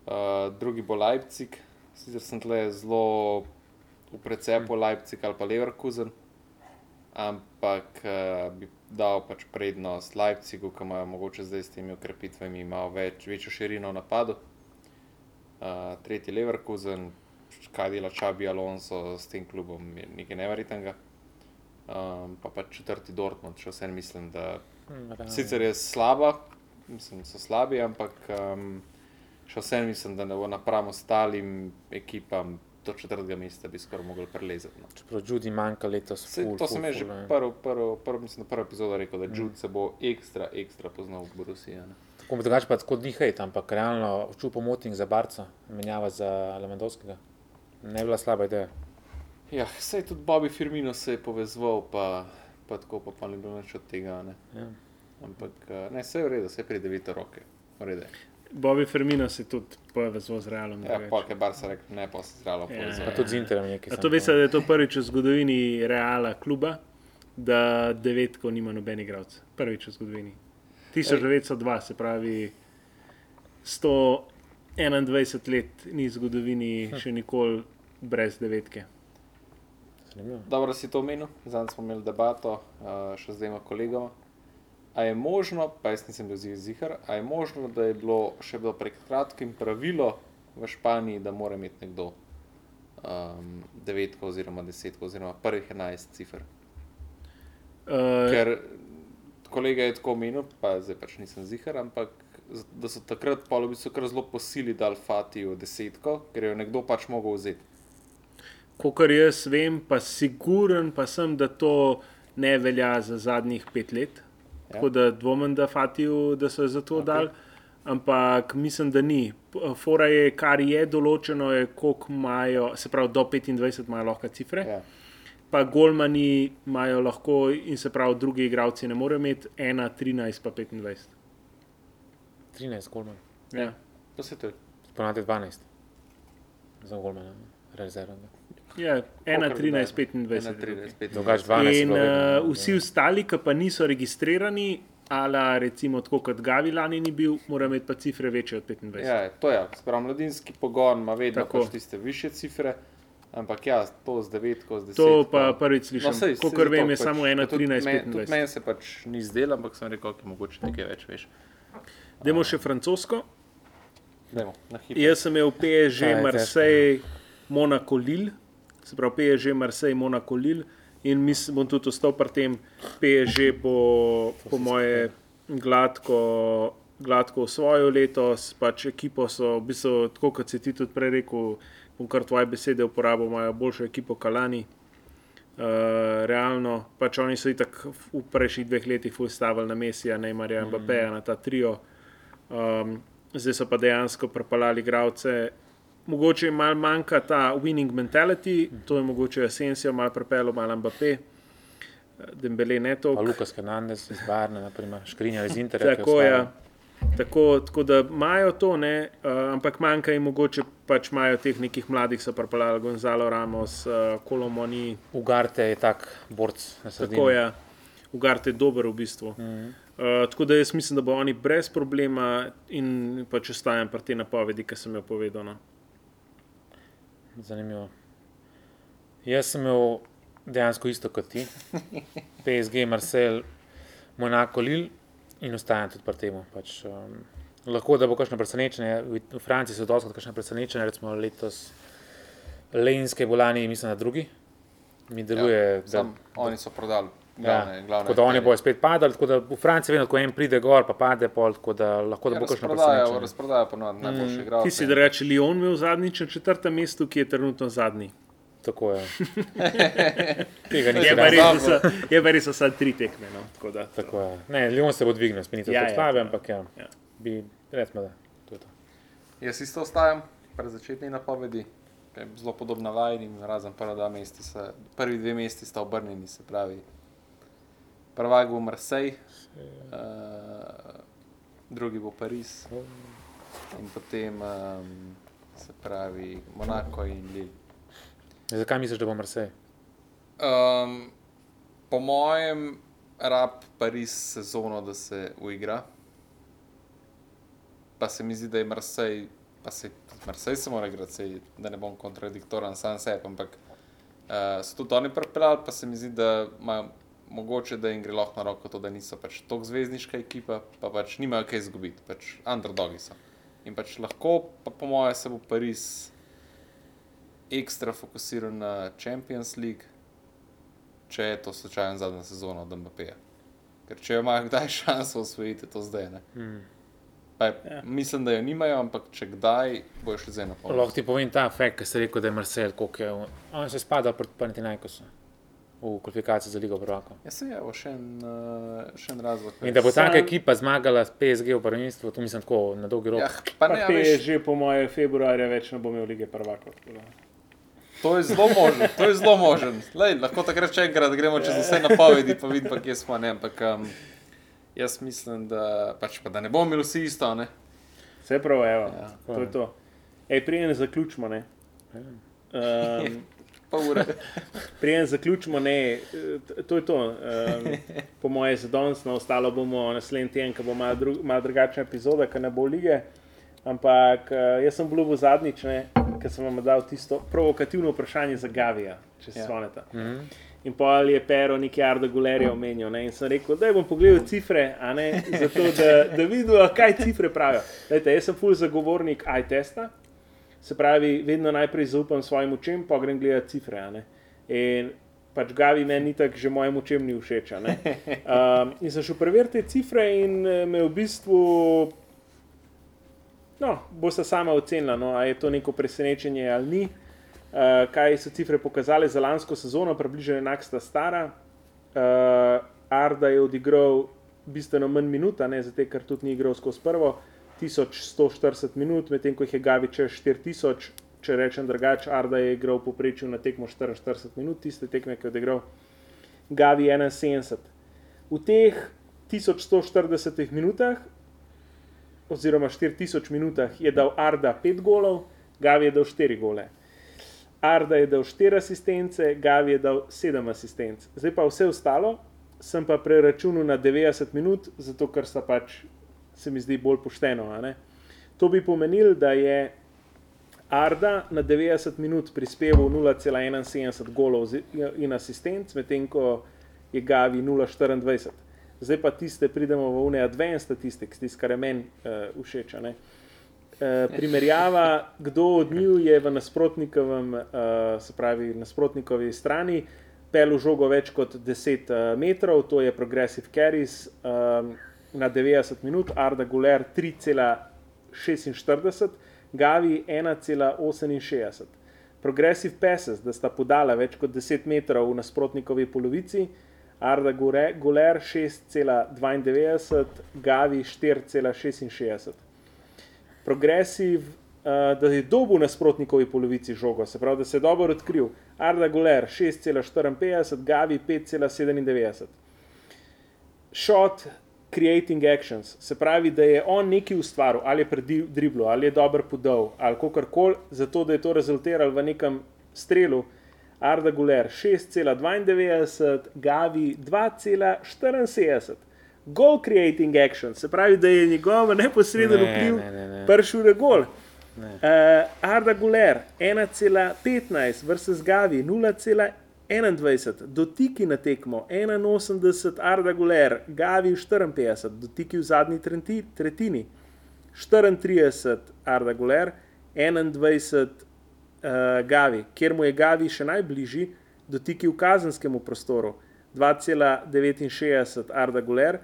Uh, drugi bo Leipzig, sicer sem tle zelo v precepu hmm. Leipzig ali pa Leverkusen, ampak uh, bi dal pač prednost Leipzigu, ki imajo mogoče zdaj s temi ukrepitvami malo več, večjo širino v napadu. Uh, tretji Leverkusen, kaj dela Čabi Alonso s tem klubom, je nekaj neverjetnega. Um, pa pa četrti Dortmund, še vsem mislim, da mm, sicer je slaba, mislim, so slabi, ampak um, še vsem mislim, da ne bo napravo ostalim ekipam. Do četrtega mesta bi skoraj mogli prelezati. No. Čeprav Judy manjka letos. Se, to sem že prvi prv, prv, prv epizodo rekel, da mm. Judy se bo ekstra, ekstra poznal v Borusiji. Tako drugače pa kot ni hejt, ampak realno čupo moting za Barca, menjava za Lemendovskega. Ne bila slaba ideja. Ja, sej tudi Bobby Firmino se je povezal, pa, pa tako pa, pa ni bilo nič od tega. Ne. Ja. Ampak eh, ne, vse je v redu, vse pride devite roke. Bobby Firmino se je tudi povezal z Realom. Ja, pa je Barca rekel, ne pa se z Realom ja, povezal. Ja, tudi z Interjem nekaj. To veste, da je to prvič v zgodovini Reala kluba, da devetko nima noben igralec. Prvič v zgodovini. 1902, se pravi 121 let ni zgodovini hm. še nikoli brez devetke. Dobro si to omenil, zdaj smo imeli debato uh, še z dvema kolegoma. A je možno, pa jaz nisem bil zihar, a je možno, da je bilo še bilo pred kratkim pravilo v Španiji, da mora imeti nekdo um, devetko oziroma desetko oziroma prvih enajst cifr. Uh, Ker kolega je tako omenil, pa zdaj pač nisem zihar, ampak da so takrat polovi so kar zelo posili, da alfatijo desetko, ker jo nekdo pač mogel vzeti kar jaz vem, pa siguren pa sem, da to ne velja za zadnjih pet let. Ja. Tako da dvomim, da, Fatiju, da so za to okay. dal. Ampak mislim, da ni. Fora je, kar je določeno, je, koliko imajo, se pravi, do 25 imajo lahko cifre. Ja. Pa Golmani imajo lahko, in se pravi, drugi igravci ne morejo imeti 1, 13, pa 25. 13, Golman. Ja. To se to je. Ponavadi 12 za Golmana, rezervno. Ja, 1, 13, 25. 12. In uh, vsi ostali, ki pa niso registrirani, ali recimo tako kot Gavi lani ni bil, morajo imeti pa cifre večje od 25. Ja, to je. Sprav, mladinski pogon ima vedno pač tiste više cifre. Ampak ja, to z 9, z 10. To pa prvič slišim. No, Kot vem, je pač, samo 1, 13, 25. Meni se pač ni zdelo, ampak sem rekel, da je mogoče nekaj več. Veš. Demo še francosko. Demo, Jaz sem imel PSG, Marseille, Monaco, Lille se pravi PSG, Marseille, Monaco, Lille. In mislim, bom tudi ostal pri tem, PSG bo, po moje, gladko, gladko osvojil letos. Pač ekipo so, v bistvu, tako kot si ti tudi prej rekel, bom kar tvoje besede uporabil, imajo boljšo ekipo Kalani. Uh, realno, pač oni so itak v prejšnjih dveh letih ustavili na Mesija, Neymarja in Mbappéja, mm. na ta trio. Um, zdaj so pa dejansko propalali igravce mogoče malo manjka ta winning mentality, to je mogoče Asensio, malo prepelo, malo Mbappé. Dembele ne to. Lukas Hernandez iz Barna, naprimer, škrinja iz Interja. Tako, ja. tako, tako da imajo to, ne, uh, ampak manjka jim mogoče pač imajo teh nekih mladih, so pripeljali Gonzalo Ramos, uh, Kolomoni. Ugarte je tak borc. Tako je, ja. Ugarte je dober v bistvu. Mm -hmm. Uh, tako da jaz mislim, da bo oni brez problema in pač ostajam pri te napovedi, ki sem jo povedal. No. Zanimivo. Jaz sem imel dejansko isto kot ti, PSG, Marcel, Monako, Lil in ostajam tudi pri tem. Pač, um, lahko da bo kakšno presenečenje, v Franciji so dosti kakšno presenečenje, recimo letos Lenske bolani, mislim na drugi. Mi deluje, ja, da sam, oni so prodali. Glavne, ja, glavne tako da oni bojo spet padali, tako da v Franciji vedno, ko en pride gor, pa pade pol, tako da lahko da ja, bo kakšno presenečenje. Razprodaja pa najboljši mm. igralci. Ti si da reči, Lyon imel zadnjič na četrtem mestu, ki je trenutno zadnji. Tako je. Tega ni bilo. Je pa res vsaj tri tekme. No, tako da, tako je. Ne, Lyon se bo dvignil, spet ni ja, tako slab, ja, ampak ja. ja. Bi, recimo, da to to. Jaz isto ostajam, pred začetni napovedi. Zelo podobna vajnim, razen mesti, prvi dve mesti sta obrnjeni, se pravi prvak bo Marseille, uh, drugi bo Pariz in potem um, se pravi Monako in Lille. Ja, zakaj misliš, da bo Marseille? Um, po mojem, rab Pariz sezono, da se uigra. Pa se mi zdi, da je Marseille, pa se Marseille se mora igrati, da ne bom kontradiktoren sam sebi, ampak uh, so tudi oni pripeljali, pa se mi zdi, da imajo mogoče da jim gre lahko na roko to, da niso pač tako zvezdniška ekipa, pa pač nimajo kaj izgubiti, pač underdogi so. In pač lahko, pa po mojem, se bo Pariz ekstra fokusiran na Champions League, če je to slučajno zadnja sezona od MPP. -ja. Ker če imajo kdaj šanso osvojiti, to zdaj ne. Hmm. Je, ja. Mislim, da jo nimajo, ampak če kdaj, bojo šli zdaj na pol. Lahko ti povem ta efekt, ki si rekel, da je Marcel, koliko je. On se spada proti Panatinajkosu v kvalifikaciji za Ligo Prvaka. Ja, se je, še en, uh, še en razlog. In da bo taka ekipa zmagala s PSG v prvenstvu, to mislim tako na dolgi rok. Ja, pa ne, pa PSG veš... po moje februarja več ne bo imel Lige Prvaka. To je zelo možen, to je zelo možen. Lej, lahko takrat še enkrat gremo čez vse napovedi, pa vidimo, kje smo. Ne, ampak, um, jaz mislim, da, pač, pa, da ne bomo imeli vsi isto. Ne? Vse prav, evo. Ja, to je to. Ej, prije ne zaključimo. Ne? Um, Prijem zaključimo, ne, to je to. Um, po mojem, za danes, no, ostalo bomo naslednji teden, ko bo malo, dru malo drugačna epizoda, ki ne bo lige. Ampak uh, jaz sem bil v zadnjič, ker sem vam dal tisto provokativno vprašanje za Gavija, če se ja. spomnite. Mm -hmm. In pa je Pero nekaj Arda Gulerja omenil. Ne? In sem rekel, da bom pogledal cifre, zato, da, da vidim, kaj cifre pravijo. Lejte, jaz sem full zagovornik iTesta. Se pravi, vedno najprej zaupam svojim očem, pa grem gledati cifre. In pač Gavi meni ni tako, že mojim očem ni všeč. Um, in sem šel preveriti te cifre, in eh, me v bistvu, no, bo se sama ocenila, no, ali je to neko presenečenje ali ni. Uh, kaj so cifre pokazale za lansko sezono, približno enak sta stara. Uh, Arda je odigral bistveno manj minuta, zato ker tudi ni igral skozi prvo. 1140 minut, medtem ko jih je Gavi čez 4000, če rečem drugače, Arda je igral poprečju na tekmo 44 minut, tiste tekme, ki je odigral Gavi 71. V teh 1140 minutah, oziroma 4000 minutah, je dal Arda 5 golov, Gavi je dal 4 gole. Arda je dal 4 asistence, Gavi je dal 7 asistenc. Zdaj pa vse ostalo sem pa preračunal na 90 minut, zato ker sta pač se mi zdi bolj pošteno. To bi pomenilo, da je Arda na 90 minut prispeval 0,71 golov in asistenc, medtem ko je Gavi 0,24. Zdaj pa tiste, pridemo v UNE Advanced Statistics, tiste, kar je meni uh, všeč. Uh, primerjava, kdo od njih je v nasprotnikovem, uh, se pravi, nasprotnikovi strani, pel v žogo več kot 10 uh, metrov, to je Progressive Carries. Um, na 90 minut, Arda Guler 3,46, Gavi 1,68. Progressive passes, da sta podala več kot 10 metrov v nasprotnikovi polovici, Arda Guler 6,92, Gavi 4,66. Progressive, uh, da je dobil nasprotnikovi polovici žogo, se pravi, da se je dobro odkril, Arda Guler 6,54, Gavi 5,97. Shot creating actions, se pravi, da je on nekaj ustvaril, ali je predriblo, ali je dobro podal, ali kako koli, zato da je to rezultiralo v nekem strelu. Arda Guler 6,92, Gavi 2,74. Goal creating actions, se pravi, da je njegov neposreden vpliv prišel na gol. Uh, Arda Guler 1,15 versus Gavi 0,1. 21, dotiki na tekmo, 81, Arda Guler, Gavi 54, dotiki v zadnji tretjini, 34, Arda Guler, 21, uh, Gavi, kjer mu je Gavi še najbližji, dotiki v kazenskem prostoru, 2,69, Arda Guler,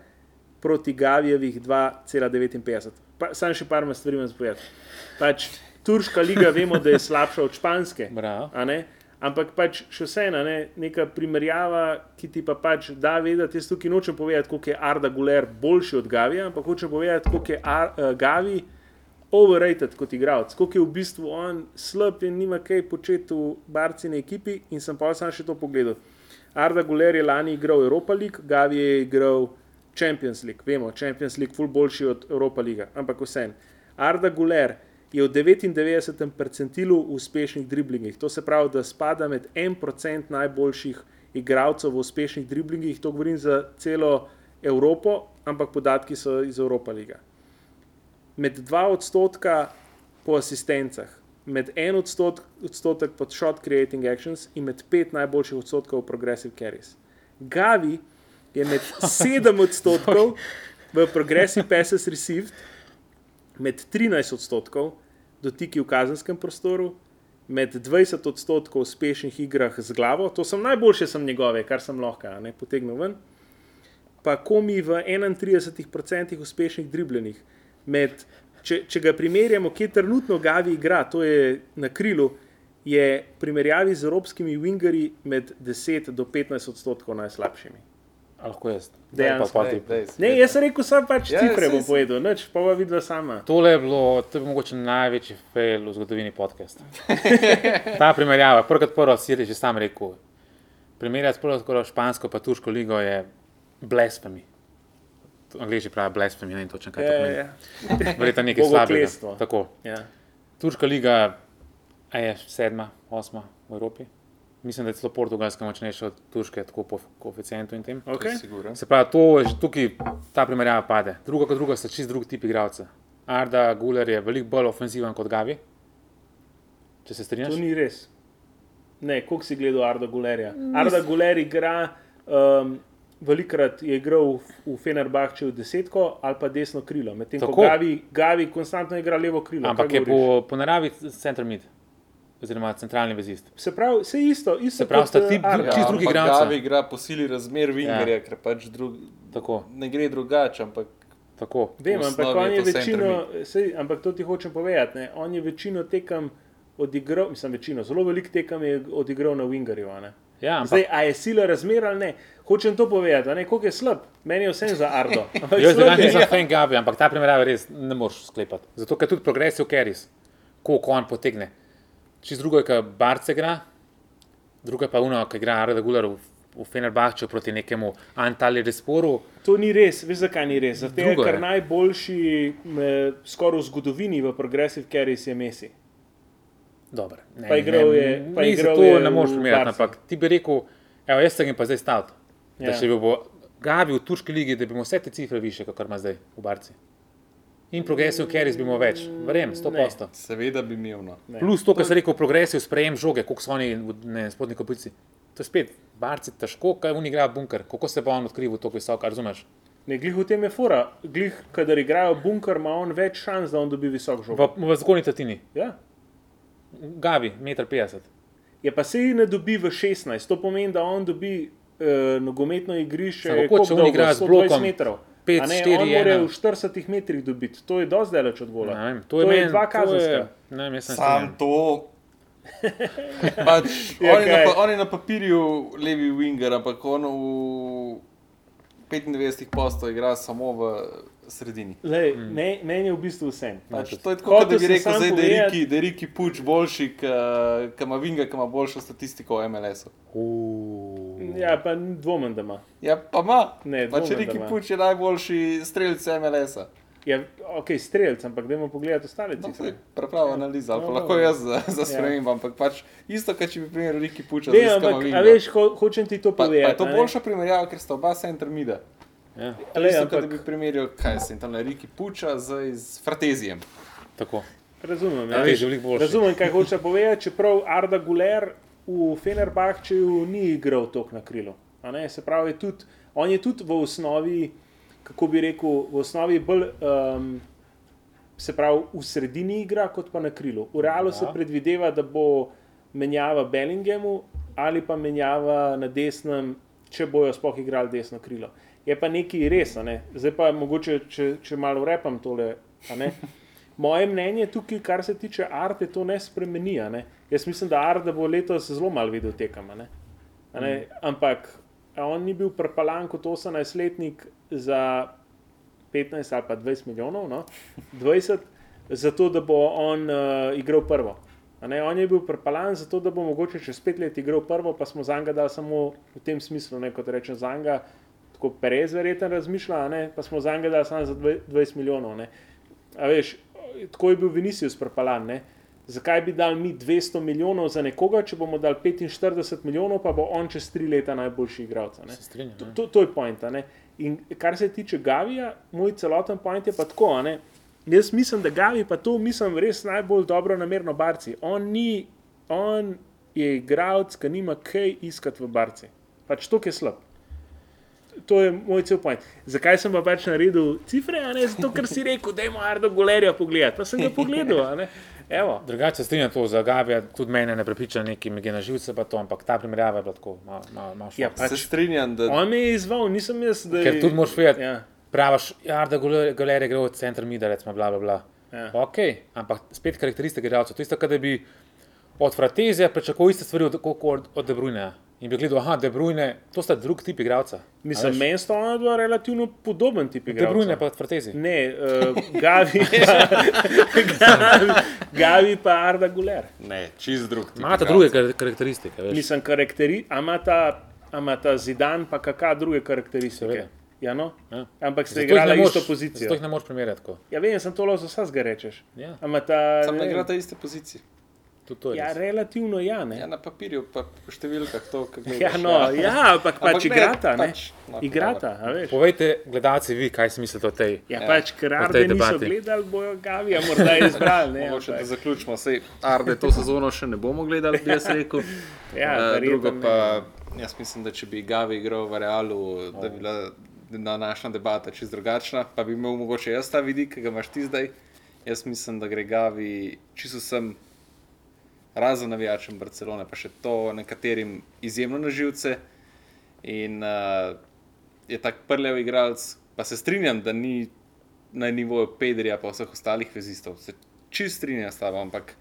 proti Gavijevih 2,59. Sam še par stvari vam spovedati. Pač, Turška liga vemo, da je slabša od španske. Bravo. Ampak pač še vseeno, ne, neka primerjava, ki ti pa pač da vedeti, jaz tukaj nočem povedati, koliko je Arda Guler boljši od Gavi, ampak hočem povedati, koliko je Ar, uh, Gavi overrated kot igralec, koliko je v bistvu on slab in nima kaj početi v barcini ekipi in sem pa sam še to pogledal. Arda Guler je lani igral Europa League, Gavi je igral Champions League, vemo, Champions League ful boljši od Europa League, ampak vseeno. Arda Guler je v 99. percentilu uspešnih driblingih. To se pravi, da spada med 1% najboljših igralcev v uspešnih driblingih. To govorim za celo Evropo, ampak podatki so iz Evropa lige. Med 2 odstotka po asistencah, med 1 odstotek, odstotek pod shot creating actions in med 5 najboljših odstotkov progressive carries. Gavi je med 7 odstotkov v progressive passes received med 13 odstotkov dotiki v kazenskem prostoru, med 20 odstotkov uspešnih igrah z glavo, to sem najboljše, sem njegove, kar sem lahko ne, potegnil ven. Pa komi v 31% uspešnih driblenih. Med, če, če ga primerjamo, kje trenutno Gavi igra, to je na krilu, je v primerjavi z evropskimi wingerji med 10 do 15 odstotkov najslabšimi. Lahko jaz. Dejansko. Ne, jaz sem rekel, sem pač ja, cifre bom povedal, noč pa bo videla sama. Tole je bilo, to je mogoče največji fail v zgodovini podcasta. Ta primerjava, prvo kot prvo, si že sam rekel. Primerjati prvo skoro špansko pa turško ligo je blasphemy. Angliži pravijo blasphemy, ne vem točno kaj to pomeni. Ja, ja. Verjetno nekaj slabega. Tako. Ja. Turška liga je sedma, osma v Evropi. Mislim, da je celo Portugalska močnejša od Turške, tako po koeficientu in tem. Okay. Se pravi, to je že tukaj, ta primerjava pade. Druga kot druga, so čist drugi tip igralca. Arda Guler je veliko bolj ofenziven kot Gavi. Če se strinjaš? To ni res. Ne, koliko si gledal Arda Gulerja? Arda Guler igra, um, velikrat je igral v, v Fenerbahču v desetko ali pa desno krilo, medtem ko Gavi, Gavi konstantno igra levo krilo. Ampak je po, po naravi center mid oziroma centralni vezist. Se pravi, vse isto, isto se pravi, sta ti čist drugi igralci. Gavi igra po sili razmer Wingerja, ja. ker pač drug, ne gre drugače, ampak tako. Vem, ampak on je večino, sej, ampak to ti hočem povedati, ne? on je večino tekem odigral, mislim večino, zelo velik tekem je odigral na Wingerju. Ja, ampak... Zdaj, a je sila razmer ali ne? Hočem to povedati, koliko je slab, meni je vse za Ardo. Jaz zdaj nisem fan Gavi, ampak ta primerjava res ne moreš sklepati. Zato, ker tudi progresiv Keris, koliko on potegne. Čez drugo je, kaj Barce igra, druga pa uno, ki igra Arda Gular v, v Fenerbahču proti nekemu Antaliju Resporu. To ni res, veš zakaj ni res. Zato je kar najboljši, skoraj v zgodovini v Progressive Carries je Messi. Dobar, ne, pa igral je, pa ne, igral je ne moreš primerjati, ampak ti bi rekel, evo, jaz sem jim pa zdaj stal. Ja. Da če bi bil Gavi v turški ligi, da bi imel vse te cifre više, kot ima zdaj v Barci. In progresiv, ker jaz bi imel več, verjamem, sto posto. Seveda bi imel. No. Plus to, kar se reče, progresiv, sprejem žoge, koliko so oni na spodnji kopici. To je spet, barci težko, kaj oni igrajo bunker, kako se bo on odkril tako visoko, razumeš? Ne, glih v tem je fora, glih, kadar igrajo bunker, ima on več šans, da on dobi visok žog. V, v zgornji tatini. Ja. Gavi, 1,50 m. Je pa se jih ne dobi v 16, to pomeni, da on dobi uh, nogometno igrišče, kot če on igra z blokom. Metrov. 5, ne, 4, on mora v 40 metrih dobiti, to je dosti daleč od gola. Ne, to je, to je men, dva kazenska. Sam to. pač, ja, on, je na, on je na papirju levi winger, ampak on v 95 postov igra samo v sredini. Lej, mm. me, meni je v bistvu vse. Pač, to je tako, da bi rekel, zdaj, da, je Riki, da je Riki Puč boljši, ki ima Vinga, ki ima boljšo statistiko v MLS-u. Ja, pa dvomem, da ima. Ja, pa ima. Pač Riki Puč je najboljši streljec MLS-a. Ja, ok, streljec, ampak da imamo pogled ostale no, cifre. Prav analiza, no, no, lahko no. jaz zaspremim, ja. ampak pač isto, kot če bi primer Riki Puč. Ne, ampak, a veš, ho, hočem ti to povedati. Pa, pa je to boljša primerjava, ker sta oba center mida. Ja. Le, ampak... Da bi primerjal, kaj se tam na Riki puča z, z Fratezijem. Tako. Razumem, ja. Razumem, kaj hoče povedati, čeprav Arda Guler v Fenerbahčeju ni igral tok na krilo. Se pravi, tudi, on je tudi v osnovi, kako bi rekel, v osnovi bolj. Um, Se pravi, v sredini igra, kot pa na krilu. V realu ja. se predvideva, da bo menjava Bellinghamu ali pa menjava na desnem, če bojo sploh igrali desno krilo je pa nekaj res. Ne? Zdaj pa mogoče, če, če malo repam tole. Moje mnenje tukaj, kar se tiče Arte, to ne spremeni. Ne? Jaz mislim, da Arte bo letos zelo malo videl tekam. Mm. Ampak on ni bil prepalan kot 18-letnik za 15 ali pa 20 milijonov, no? 20, zato da bo on uh, igral prvo. On je bil prepalan zato, da bo mogoče čez pet let igral prvo, pa smo za njega dali samo v tem smislu, ne, kot rečem za njega tako Perez verjetno razmišlja, ne? pa smo za njega dali samo za 20 milijonov. Veš, tako je bil Vinicius propalan. Ne? Zakaj bi dal mi 200 milijonov za nekoga, če bomo dali 45 milijonov, pa bo on čez tri leta najboljši igralec? To, to, to je point. In kar se tiče Gavija, moj celoten point je pa tako. Jaz mislim, da Gavi pa to mislim res najbolj dobro namerno barci. On, ni, on je igralec, ki nima kaj iskati v barci. Pač to je slab to je moj cel point. Zakaj sem pa pač naredil cifre? Zato, ker si rekel, da ima Ardo Golerja pogledati. Pa sem ga pogledal. Drugače se strinjam to za Gavija, tudi mene ne prepriča neki megi na živce, pa to, ampak ta primerjava je bila tako, malo ma, ma ja, pač, se strinjam, da... On me je izval, nisem jaz, da... Ker tudi moraš vedeti, ja. pravaš, ja, da galerije gre v center mida, recimo, bla, bla, bla. Ja. Ok, ampak spet karakteristike igralcev, to je isto, kot da bi od Fratezija pričakoval iste stvari od, od, od De Bruyne. In bi gledal, da je Brujne, to sta drug tip igralca. Mislim, meni sta ona dva relativno podoben tip igralca. De Brujne pa Fratezi. Ne, uh, Gavi, Gavi, Gavi pa Arda Guler. Ne, čist drug. Imata druge karakteristike. Veš. Mislim, karakteri, amata, amata Zidan pa kakšne druge karakteristike. Ja, no? ja. Ampak ste igrali isto pozicijo. To jih ne moreš primerjati. Ja, vem, sem to lo za vse rečeš. Ja. Amata, Sam ne igrate iste pozicije. Ja, relativno ja, ja, na papirju, pa po številkah to, kako je. Ja, no, ja, ampak pač igrata. Pač, no, igrata Povejte, gledalci, vi, kaj si mislite o tej debati? Ja, pač, ker Arde niso gledali, bojo Gavija morda izbrali. Mogoče da zaključimo, sej Arde to sezono še ne bomo gledali, bi jaz rekel. ja, uh, drugo pa, jaz mislim, da če bi Gavi igral v Realu, da bi bila na naša debata čist drugačna, pa bi imel mogoče jaz ta vidik, ki ga imaš ti zdaj. Jaz mislim, da gre Gavi čisto sem razen navijačem Barcelone, pa še to nekaterim izjemno na živce. In uh, je tako prljav igralec, pa se strinjam, da ni na nivoju Pedrija, pa vseh ostalih vezistov. Se čist strinjam s tabo, ampak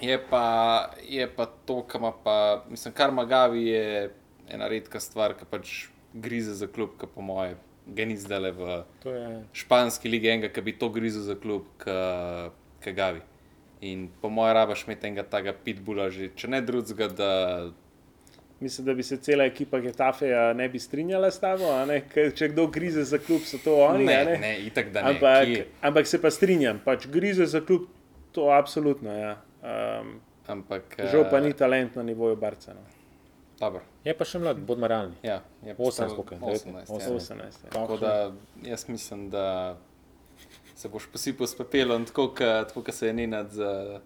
je pa, je pa to, kar ima pa, mislim, kar Magavi je ena redka stvar, ki pač grize za klub, ki po moje. Geni zdaj le v španski lige, enega, ki bi to grizel za klub, ki ga gavi. In po mojem, rabaš imeti enega takega pitbula, že, če ne drugega. Da... Mislim, da bi se cela ekipa Getafeja ne bi strinjala s tabo, če kdo grize za klub, so to oni. Ne, ne, ne itak da ne. Ampak, ampak se pa strinjam, pač grize za klub, to absolutno. Ja. Um, ampak, žal pa ni eh, talent na nivoju Barcena. Je pa še mlad, bodimo realni. Ja, 18, 18, 18, 18, 18. Tako da jaz mislim, da se boš posipal s pepelom, tako kot se je Nenad za.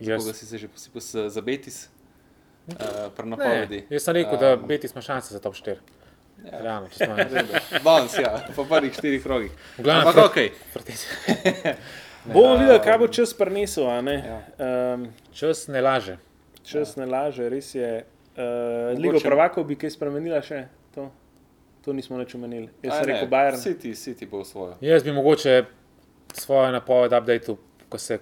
Yes. Si se že posipal za Betis, uh, na povedi. Jaz sem rekel, um, da Betis ima šanse za top 4. Ja. Realno, če smo rekli. Danes, ja, po prvih štirih rogih. Glavno, Ampak, ok. Bomo videli, kaj bo čas prinesel. Ja. Um, čas ne laže. Čas ja. ne laže, res je. Uh, Ligo prvakov bi kaj spremenila še to. To nismo več omenili. Jaz sem rekel, Bayern. City, City bo svojo. Jaz bi mogoče svojo napoved update, ko se uh,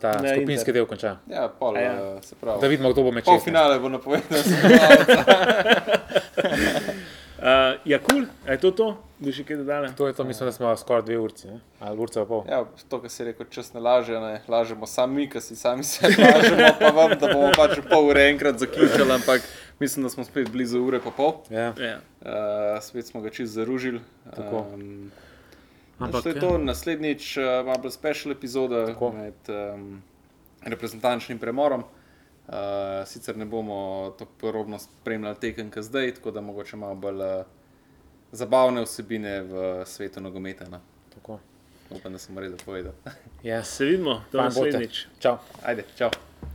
ta ne, skupinski inter. del konča. Ja, pol, ja. Uh, da vidimo, kdo bo mečal. Pol finale bo napovedal. Uh, ja, kul, cool. je to to, bi še kaj dodali? To je to, mislim, da smo skoraj dve urci, ali urca pa pol. Ja, to, kar si rekel, čas ne laže, ne lažemo sami, ki si sami se lažemo, pa vam, da bomo pač pol ure enkrat zaključili, ampak mislim, da smo spet blizu ure pa pol. Ja. Ja. Uh, spet smo ga čist zaružili. Tako. Um, Ampak, to je to, naslednjič uh, ima bolj special epizoda tako. med um, reprezentančnim premorom. Uh, sicer ne bomo tako podrobno spremljali tekem, kot zdaj, tako da mogoče malo bolj uh, zabavne vsebine v svetu nogometa. No. Upam, da sem res povedal. ja, se vidimo, da bo naslednjič. Čau. Ajde, čau.